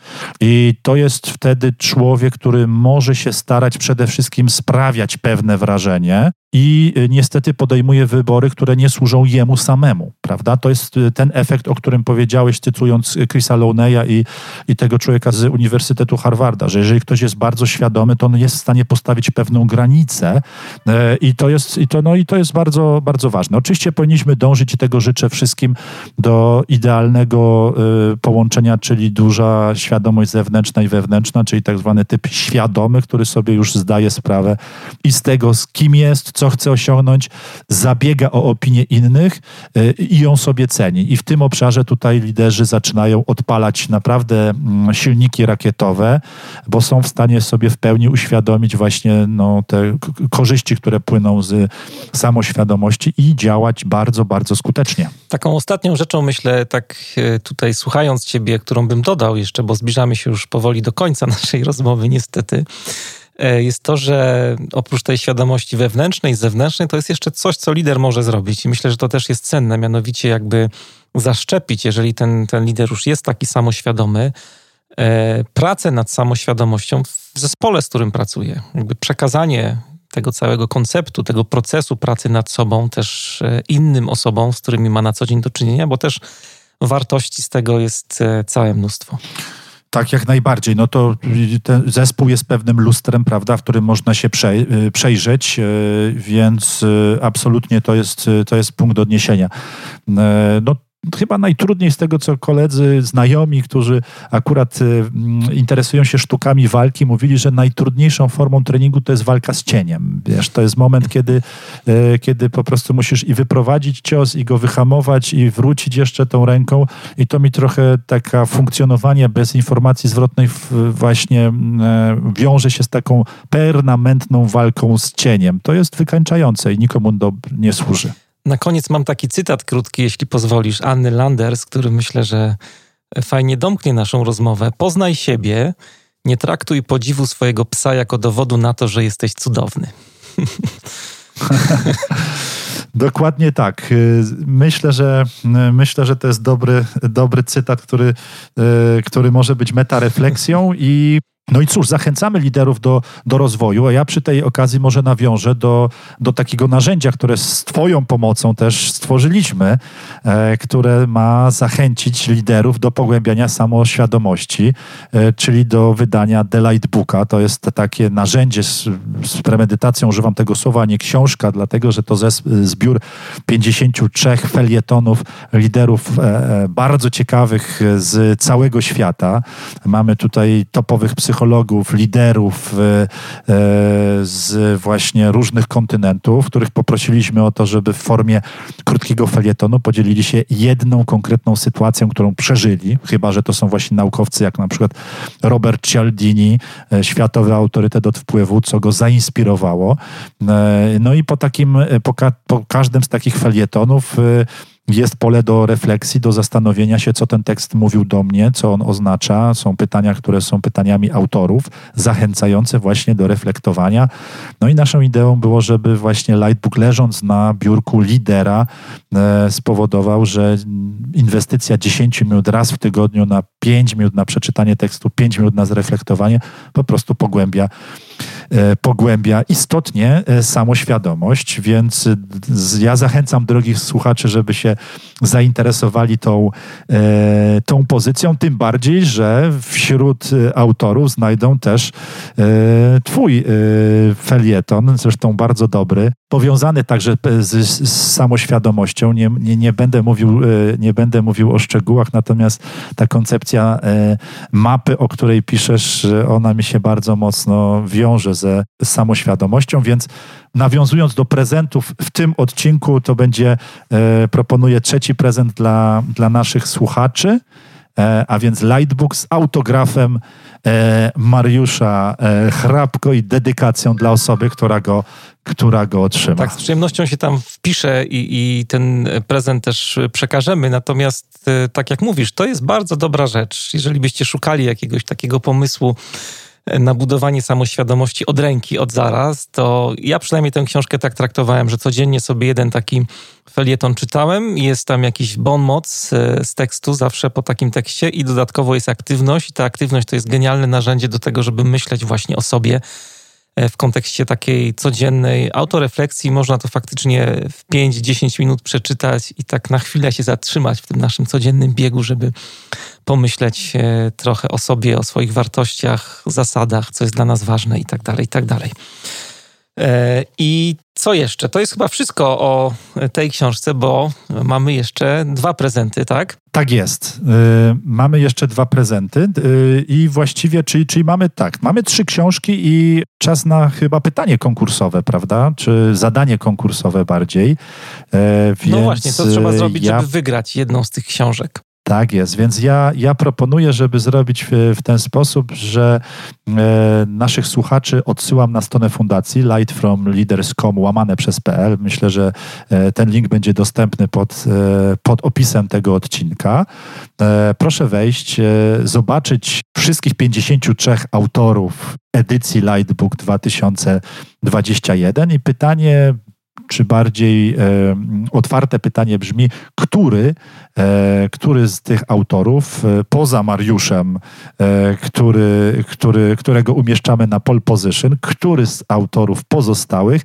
I to jest wtedy człowiek, który może się starać przede wszystkim sprawiać pewne wrażenie, i y, niestety podejmuje wybory, które nie służą jemu samemu, prawda? To jest y, ten efekt, o którym powiedziałeś, cytując Chrisa Loneya i, i tego człowieka z Uniwersytetu Harvarda, że jeżeli ktoś jest bardzo świadomy, to on jest w stanie postawić pewną granicę e, i to jest, i to, no, i to jest bardzo, bardzo ważne. Oczywiście powinniśmy dążyć i tego życzę wszystkim do idealnego połączenia, czyli duża świadomość zewnętrzna i wewnętrzna, czyli tak zwany typ świadomy, który sobie już zdaje sprawę i z tego, z kim jest, co chce osiągnąć, zabiega o opinię innych y, i ją sobie ceni. I w tym obszarze tutaj liderzy zaczynają odpalać naprawdę mm, silniki rakietowe, bo są w stanie sobie w pełni uświadomić właśnie no, te korzyści, które płyną z samoświadomości i działać bardzo, bardzo skutecznie. Taką ostatnią rzeczą, myślę, tak e, tutaj słuchając Ciebie, którą bym dodał jeszcze, bo zbliżamy się już powoli do końca naszej rozmowy, niestety jest to, że oprócz tej świadomości wewnętrznej, zewnętrznej, to jest jeszcze coś, co lider może zrobić. I myślę, że to też jest cenne, mianowicie jakby zaszczepić, jeżeli ten, ten lider już jest taki samoświadomy, e, pracę nad samoświadomością w zespole, z którym pracuję. Jakby przekazanie tego całego konceptu, tego procesu pracy nad sobą też e, innym osobom, z którymi ma na co dzień do czynienia, bo też wartości z tego jest e, całe mnóstwo. Tak, jak najbardziej. No to ten zespół jest pewnym lustrem, prawda, w którym można się y, przejrzeć, y, więc y, absolutnie to jest, to jest punkt odniesienia. No, chyba najtrudniej z tego, co koledzy, znajomi, którzy akurat y, interesują się sztukami walki, mówili, że najtrudniejszą formą treningu to jest walka z cieniem. Wiesz, to jest moment, kiedy, y, kiedy po prostu musisz i wyprowadzić cios, i go wyhamować, i wrócić jeszcze tą ręką. I to mi trochę taka funkcjonowanie bez informacji zwrotnej właśnie y, wiąże się z taką permanentną walką z cieniem. To jest wykańczające i nikomu do, nie służy. Na koniec mam taki cytat krótki, jeśli pozwolisz, Anny Landers, który myślę, że fajnie domknie naszą rozmowę. Poznaj siebie, nie traktuj podziwu swojego psa jako dowodu na to, że jesteś cudowny. [LAUGHS] Dokładnie tak. Myślę, że myślę, że to jest dobry, dobry cytat, który, który może być metarefleksją i no i cóż, zachęcamy liderów do, do rozwoju, a ja przy tej okazji może nawiążę do, do takiego narzędzia, które z Twoją pomocą też stworzyliśmy, e, które ma zachęcić liderów do pogłębiania samoświadomości, e, czyli do wydania Delight Booka. To jest takie narzędzie z, z premedytacją, używam tego słowa, a nie książka, dlatego że to zes, zbiór 53 felietonów liderów e, e, bardzo ciekawych z całego świata. Mamy tutaj topowych psychologów, psychologów, liderów e, e, z właśnie różnych kontynentów, których poprosiliśmy o to, żeby w formie krótkiego felietonu podzielili się jedną konkretną sytuacją, którą przeżyli, chyba że to są właśnie naukowcy, jak na przykład Robert Cialdini, e, światowy autorytet od wpływu, co go zainspirowało. No i po takim, po, ka po każdym z takich felietonów jest pole do refleksji, do zastanowienia się, co ten tekst mówił do mnie, co on oznacza. Są pytania, które są pytaniami autorów, zachęcające właśnie do reflektowania. No i naszą ideą było, żeby właśnie Lightbook leżąc na biurku lidera e, spowodował, że inwestycja 10 minut raz w tygodniu na 5 minut na przeczytanie tekstu, 5 minut na zreflektowanie po prostu pogłębia pogłębia istotnie e, samoświadomość, więc ja zachęcam drogich słuchaczy, żeby się zainteresowali tą, e, tą pozycją, tym bardziej, że wśród autorów znajdą też twój felieton, zresztą bardzo dobry, powiązany także z, z samoświadomością. Nie, nie, nie, będę mówił, nie będę mówił o szczegółach, natomiast ta koncepcja mapy, o której piszesz, ona mi się bardzo mocno wiąże ze samoświadomością, więc nawiązując do prezentów w tym odcinku, to będzie, e, proponuję trzeci prezent dla, dla naszych słuchaczy, e, a więc Lightbook z autografem e, Mariusza e, Hrabko i dedykacją dla osoby, która go, która go otrzyma. Tak, z przyjemnością się tam wpiszę i, i ten prezent też przekażemy. Natomiast, e, tak jak mówisz, to jest bardzo dobra rzecz. Jeżeli byście szukali jakiegoś takiego pomysłu, na budowanie samoświadomości od ręki, od zaraz, to ja przynajmniej tę książkę tak traktowałem, że codziennie sobie jeden taki felieton czytałem. Jest tam jakiś bon moc e, z tekstu zawsze po takim tekście i dodatkowo jest aktywność i ta aktywność to jest genialne narzędzie do tego, żeby myśleć właśnie o sobie, E, w kontekście takiej codziennej autorefleksji można to faktycznie w 5-10 minut przeczytać i tak na chwilę się zatrzymać w tym naszym codziennym biegu, żeby pomyśleć e, trochę o sobie, o swoich wartościach, zasadach, co jest dla nas ważne i tak dalej, i tak dalej. E, I co jeszcze? To jest chyba wszystko o tej książce, bo mamy jeszcze dwa prezenty, tak? Tak jest. Yy, mamy jeszcze dwa prezenty yy, i właściwie, czyli, czyli mamy tak, mamy trzy książki i czas na chyba pytanie konkursowe, prawda? Czy zadanie konkursowe bardziej. Yy, no właśnie, co trzeba zrobić, ja... żeby wygrać jedną z tych książek? Tak jest, więc ja, ja proponuję, żeby zrobić w, w ten sposób, że e, naszych słuchaczy odsyłam na stronę fundacji lightfromleaders.com łamane przez PL. Myślę, że e, ten link będzie dostępny pod, e, pod opisem tego odcinka. E, proszę wejść, e, zobaczyć wszystkich 53 autorów edycji Lightbook 2021 i pytanie czy bardziej e, otwarte pytanie brzmi, który, e, który z tych autorów, e, poza Mariuszem, który, który, którego umieszczamy na pole position, który z autorów pozostałych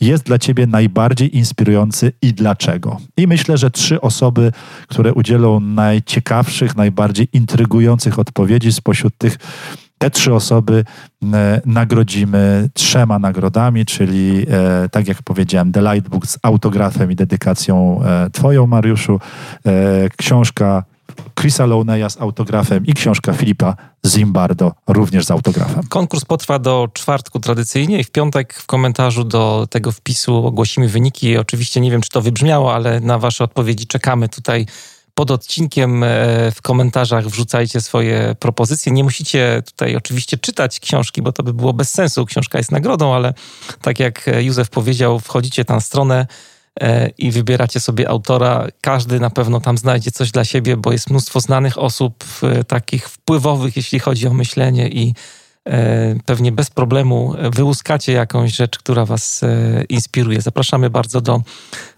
jest dla ciebie najbardziej inspirujący i dlaczego? I myślę, że trzy osoby, które udzielą najciekawszych, najbardziej intrygujących odpowiedzi spośród tych te trzy osoby e, nagrodzimy trzema nagrodami, czyli e, tak jak powiedziałem, The Lightbook z autografem i dedykacją e, Twoją, Mariuszu, książka Chrisa Louneya z autografem i książka Filipa Zimbardo również z autografem. Konkurs potrwa do czwartku tradycyjnie i w piątek w komentarzu do tego wpisu ogłosimy wyniki. Oczywiście nie wiem, czy to wybrzmiało, ale na Wasze odpowiedzi czekamy tutaj pod odcinkiem e, w komentarzach wrzucajcie swoje propozycje. Nie musicie tutaj oczywiście czytać książki, bo to by było bez sensu. Książka jest nagrodą, ale tak jak Józef powiedział, wchodzicie na stronę e, i wybieracie sobie autora. Każdy na pewno tam znajdzie coś dla siebie, bo jest mnóstwo znanych osób, e, takich wpływowych, jeśli chodzi o myślenie i pewnie bez problemu wyłuskacie jakąś rzecz, która was inspiruje. Zapraszamy bardzo do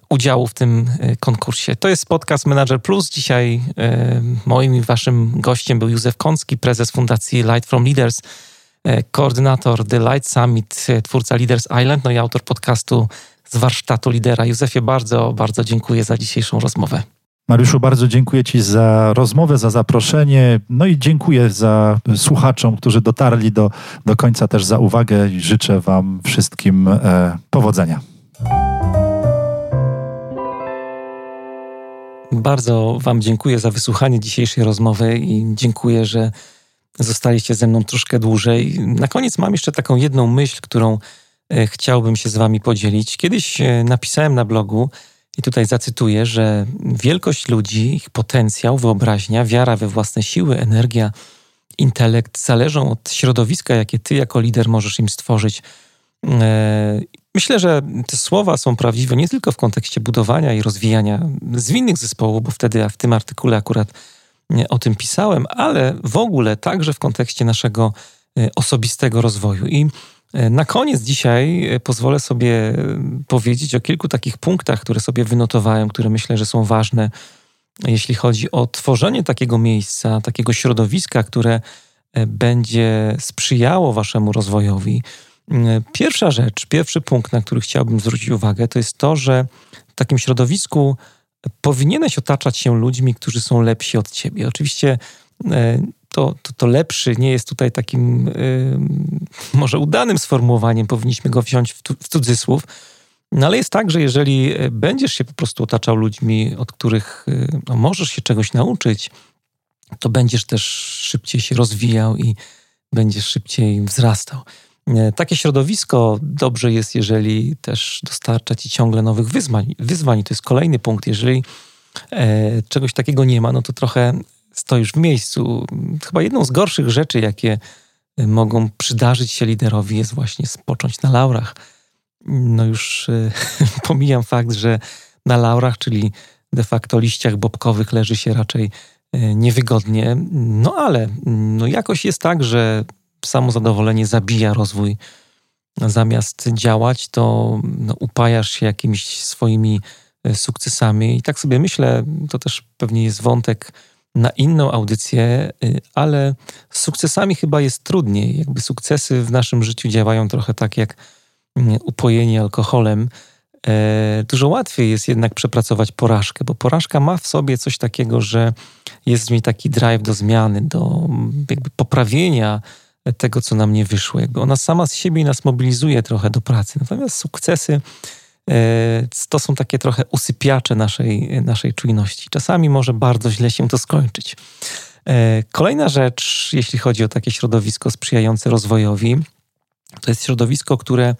udziału w tym e, konkursie. To jest podcast Manager Plus. Dzisiaj e, moim i waszym gościem był Józef Kącki, prezes Fundacji Light from Leaders, e, koordynator The Light Summit, twórca Leaders Island, no i autor podcastu z warsztatu lidera. Józefie, bardzo, bardzo dziękuję za dzisiejszą rozmowę. Mariuszu, bardzo dziękuję Ci za rozmowę, za zaproszenie. No i dziękuję za słuchaczom, którzy dotarli do, do końca, też za uwagę i życzę Wam wszystkim e, powodzenia. Bardzo Wam dziękuję za wysłuchanie dzisiejszej rozmowy i dziękuję, że zostaliście ze mną troszkę dłużej. Na koniec mam jeszcze taką jedną myśl, którą e, chciałbym się z Wami podzielić. Kiedyś e, napisałem na blogu, i tutaj zacytuję, że wielkość ludzi, ich potencjał, wyobraźnia, wiara we własne siły, energia, intelekt zależą od środowiska, jakie Ty jako lider możesz im stworzyć. E, Myślę, że te słowa są prawdziwe nie tylko w kontekście budowania i rozwijania zwinnych zespołów, bo wtedy w tym artykule akurat o tym pisałem, ale w ogóle także w kontekście naszego e, osobistego rozwoju. I e, na koniec dzisiaj e, pozwolę sobie powiedzieć o kilku takich punktach, które sobie wynotowałem, które myślę, że są ważne, jeśli chodzi o tworzenie takiego miejsca, takiego środowiska, które będzie sprzyjało waszemu rozwojowi Pierwsza rzecz, pierwszy punkt, na który chciałbym zwrócić uwagę, to jest to, że w takim środowisku powinieneś otaczać się ludźmi, którzy są lepsi od ciebie. Oczywiście e, to, to, to lepszy nie jest tutaj takim yy, może udanym sformułowaniem, powinniśmy go wziąć w, cudzysłów, no ale jest tak, że jeżeli będziesz się po prostu otaczał ludźmi, od których no, możesz się czegoś nauczyć, to będziesz też szybciej się rozwijał i będziesz szybciej wzrastał. E, takie środowisko dobrze jest, jeżeli też dostarcza ci ciągle nowych wyzwań. wyzwań. To jest kolejny punkt. Jeżeli e, czegoś takiego nie ma, no to trochę stoisz w miejscu. Chyba jedną z gorszych rzeczy, jakie e, mogą przydarzyć się liderowi, jest właśnie spocząć na laurach. No już e, [LAUGHS] pomijam fakt, że na laurach, czyli de facto liściach bobkowych, leży się raczej e, niewygodnie. No ale no jakoś jest tak, że samozadowolenie zabija rozwój. Zamiast działać, to no, upajasz się jakimiś swoimi e, sukcesami. I tak sobie myślę, to też pewnie jest wątek na inną audycję, e, ale z sukcesami chyba jest trudniej. Jakby sukcesy w naszym życiu działają trochę tak jak mm, upojenie alkoholem. E, dużo łatwiej jest jednak przepracować porażkę, bo porażka ma w sobie coś takiego, że jest w niej taki drive do zmiany, do jakby poprawienia tego, co nam nie wyszło. Jakby ona sama z siebie nas mobilizuje trochę do pracy. Natomiast sukcesy e, to są takie trochę usypiacze naszej, naszej czujności. Czasami może bardzo źle się to skończyć. E, kolejna rzecz, jeśli chodzi o takie środowisko sprzyjające rozwojowi, to jest środowisko, które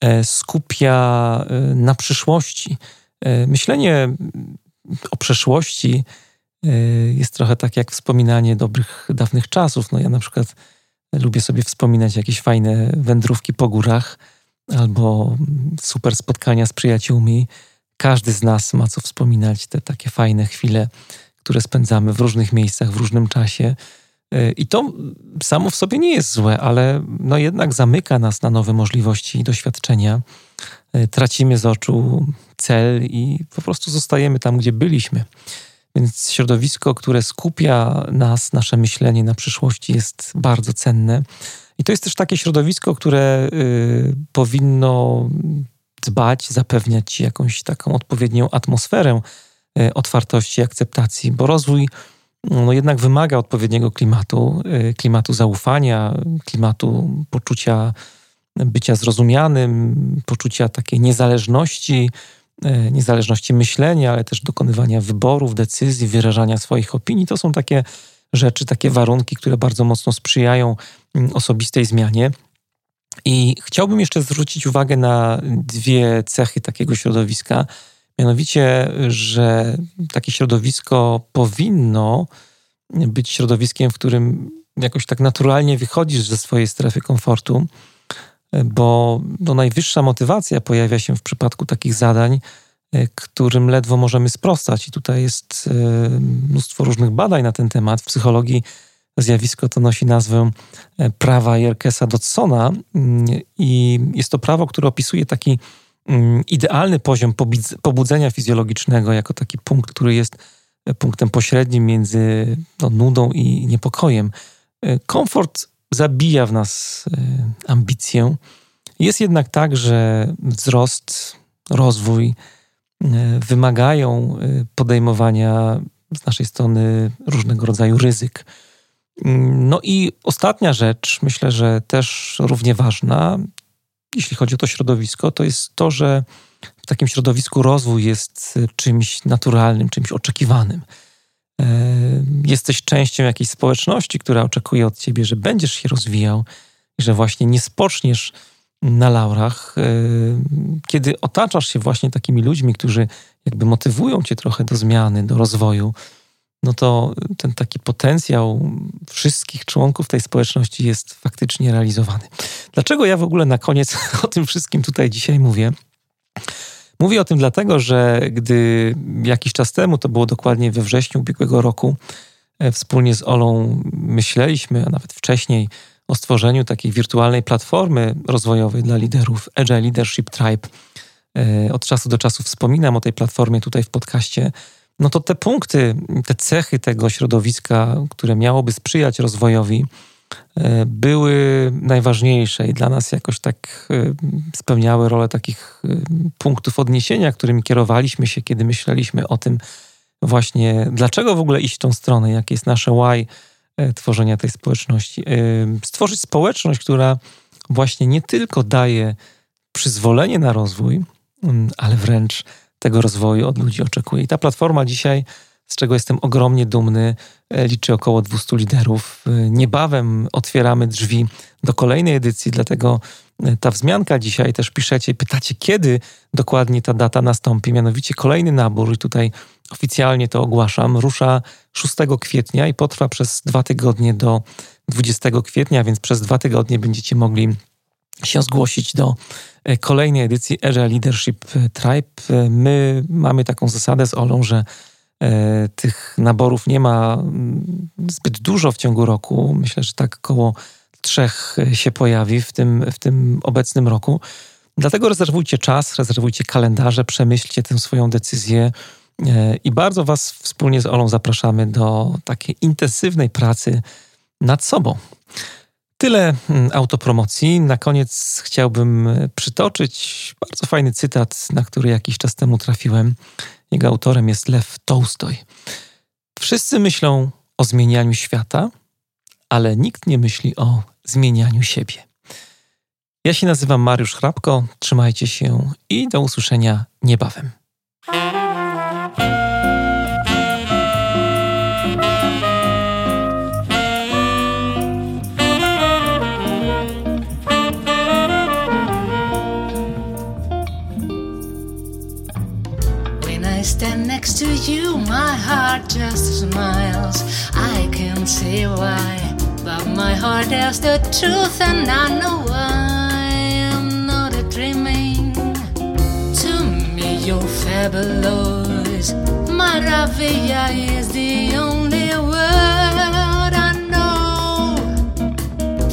e, skupia na przyszłości. Myślenie o przeszłości jest trochę tak jak wspominanie dobrych, dawnych czasów. No ja na przykład Lubię sobie wspominać jakieś fajne wędrówki po górach albo super spotkania z przyjaciółmi. Każdy z nas ma co wspominać, te takie fajne chwile, które spędzamy w różnych miejscach, w różnym czasie. E, I to samo w sobie nie jest złe, ale no jednak zamyka nas na nowe możliwości i doświadczenia. E, tracimy z oczu cel i po prostu zostajemy tam, gdzie byliśmy. Więc środowisko, które skupia nas, nasze myślenie na przyszłości, jest bardzo cenne. I to jest też takie środowisko, które y, powinno dbać, zapewniać jakąś taką odpowiednią atmosferę y, otwartości, akceptacji, bo rozwój no, jednak wymaga odpowiedniego klimatu, y, klimatu zaufania, klimatu poczucia bycia zrozumianym, poczucia takiej niezależności, niezależności myślenia, ale też dokonywania wyborów, decyzji, wyrażania swoich opinii. To są takie rzeczy, takie warunki, które bardzo mocno sprzyjają mm, osobistej zmianie. I chciałbym jeszcze zwrócić uwagę na dwie cechy takiego środowiska. Mianowicie, że takie środowisko powinno być środowiskiem, w którym jakoś tak naturalnie wychodzisz ze swojej strefy komfortu, bo no, najwyższa motywacja pojawia się w przypadku takich zadań, E, którym ledwo możemy sprostać. I tutaj jest e, mnóstwo różnych badań na ten temat. W psychologii zjawisko to nosi nazwę e, prawa Jerkesa Dodsona mm, i jest to prawo, które opisuje taki mm, idealny poziom pobudzenia fizjologicznego jako taki punkt, który jest punktem pośrednim między no, nudą i niepokojem. Komfort zabija w nas ambicję. Jest jednak tak, że wzrost, rozwój, E, wymagają e, podejmowania z naszej strony różnego rodzaju ryzyk. Mm, no i ostatnia rzecz, myślę, że też równie ważna, jeśli chodzi o to środowisko, to jest to, że w takim środowisku rozwój jest czymś naturalnym, czymś oczekiwanym. Jesteś częścią jakiejś społeczności, która oczekuje od ciebie, że będziesz się rozwijał że właśnie nie spoczniesz na laurach, kiedy otaczasz się właśnie takimi ludźmi, którzy jakby motywują cię trochę do zmiany, do rozwoju, no to ten taki potencjał wszystkich członków tej społeczności jest faktycznie realizowany. Dlaczego ja w ogóle na koniec [LAUGHS] o tym wszystkim tutaj dzisiaj mówię? Mówię o tym dlatego, że gdy jakiś czas temu, to było dokładnie we wrześniu ubiegłego roku, e, wspólnie z Olą myśleliśmy, a nawet wcześniej, o stworzeniu takiej wirtualnej platformy rozwojowej dla liderów Agile Leadership Tribe. E, od czasu do czasu wspominam o tej platformie tutaj w podcaście. No to te punkty, te cechy tego środowiska, które miałoby sprzyjać rozwojowi, były najważniejsze i dla nas jakoś tak e, spełniały rolę takich punktów odniesienia, którymi kierowaliśmy się, kiedy myśleliśmy o tym właśnie, dlaczego w ogóle iść tą stronę, jakie jest nasze why, E, tworzenia tej społeczności. E, stworzyć społeczność, która właśnie nie tylko daje przyzwolenie na rozwój, mm, ale wręcz tego rozwoju od ludzi oczekuje. I ta platforma dzisiaj, z czego jestem ogromnie dumny, e, liczy około 200 liderów. Niebawem otwieramy drzwi do kolejnej edycji, dlatego ta wzmianka dzisiaj też piszecie, pytacie, kiedy dokładnie ta data nastąpi. Mianowicie kolejny nabór, i tutaj oficjalnie to ogłaszam, rusza 6 kwietnia i potrwa przez dwa tygodnie do 20 kwietnia, więc przez dwa tygodnie będziecie mogli się zgłosić do e, kolejnej edycji Agile Leadership Tribe. E, my mamy taką zasadę z Olą, że e, tych naborów nie ma mm, zbyt dużo w ciągu roku. Myślę, że tak około trzech się pojawi w tym, w tym obecnym roku. Dlatego rezerwujcie czas, rezerwujcie kalendarze, przemyślcie tę swoją decyzję e, i bardzo Was wspólnie z Olą zapraszamy do takiej intensywnej pracy nad sobą. Tyle mm, autopromocji. Na koniec chciałbym przytoczyć bardzo fajny cytat, na który jakiś czas temu trafiłem. Jego autorem jest Lew Tolstoj. Wszyscy myślą o zmienianiu świata, ale nikt nie myśli o zmienianiu siebie. Ja się nazywam Mariusz Hrabko, trzymajcie się i do usłyszenia niebawem. next to you, my heart just smiles. I can see why, but my heart tells the truth, and I know why I'm not dreaming. To me, you're fabulous. Maravilla is the only word I know.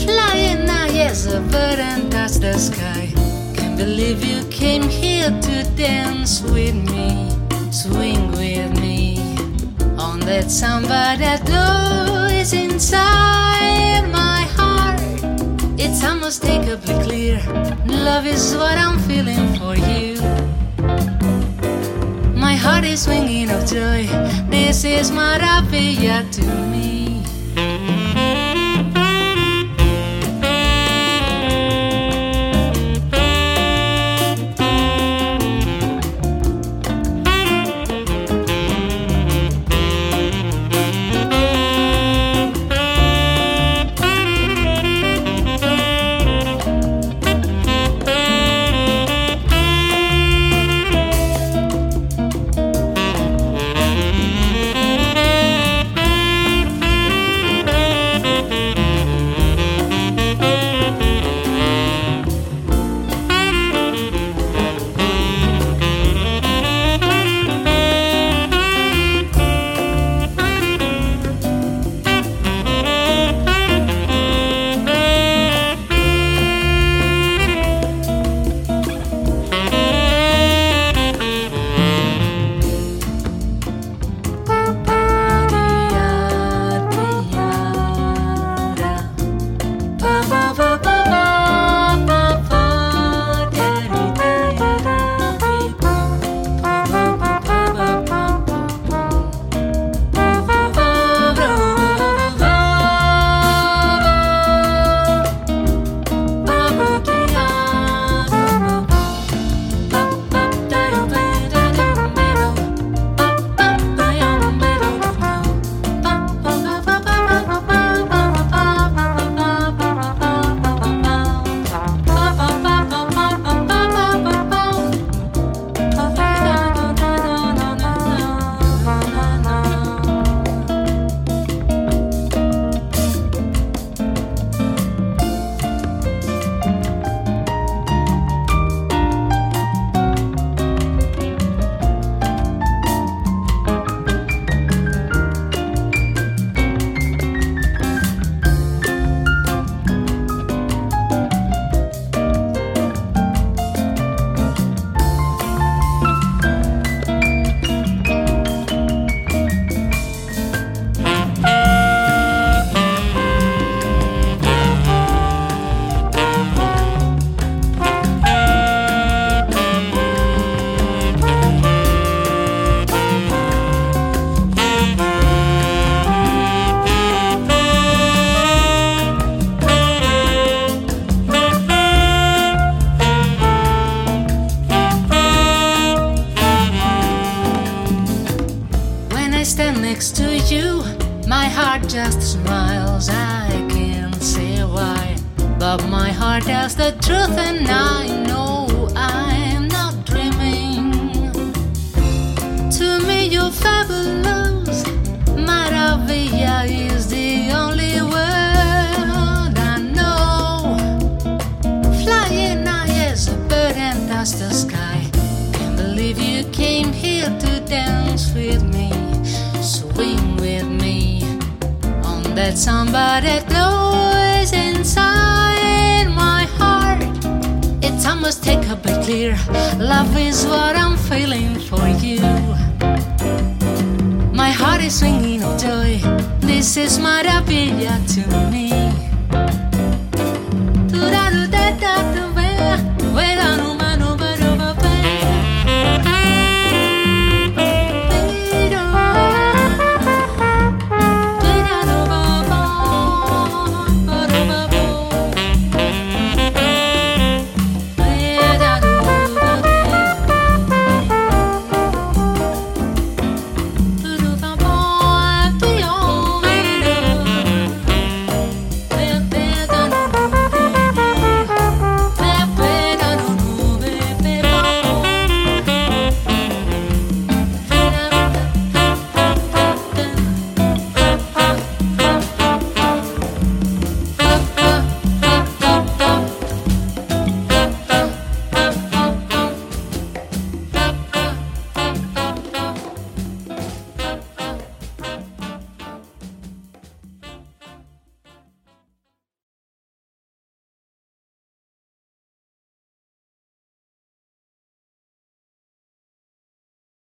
Flying high as a bird and touch the sky. Can't believe you came here to dance with me swing with me on that samba that blows inside my heart. It's unmistakably clear. Love is what I'm feeling for you. My heart is swinging of joy. This is maravilla to me.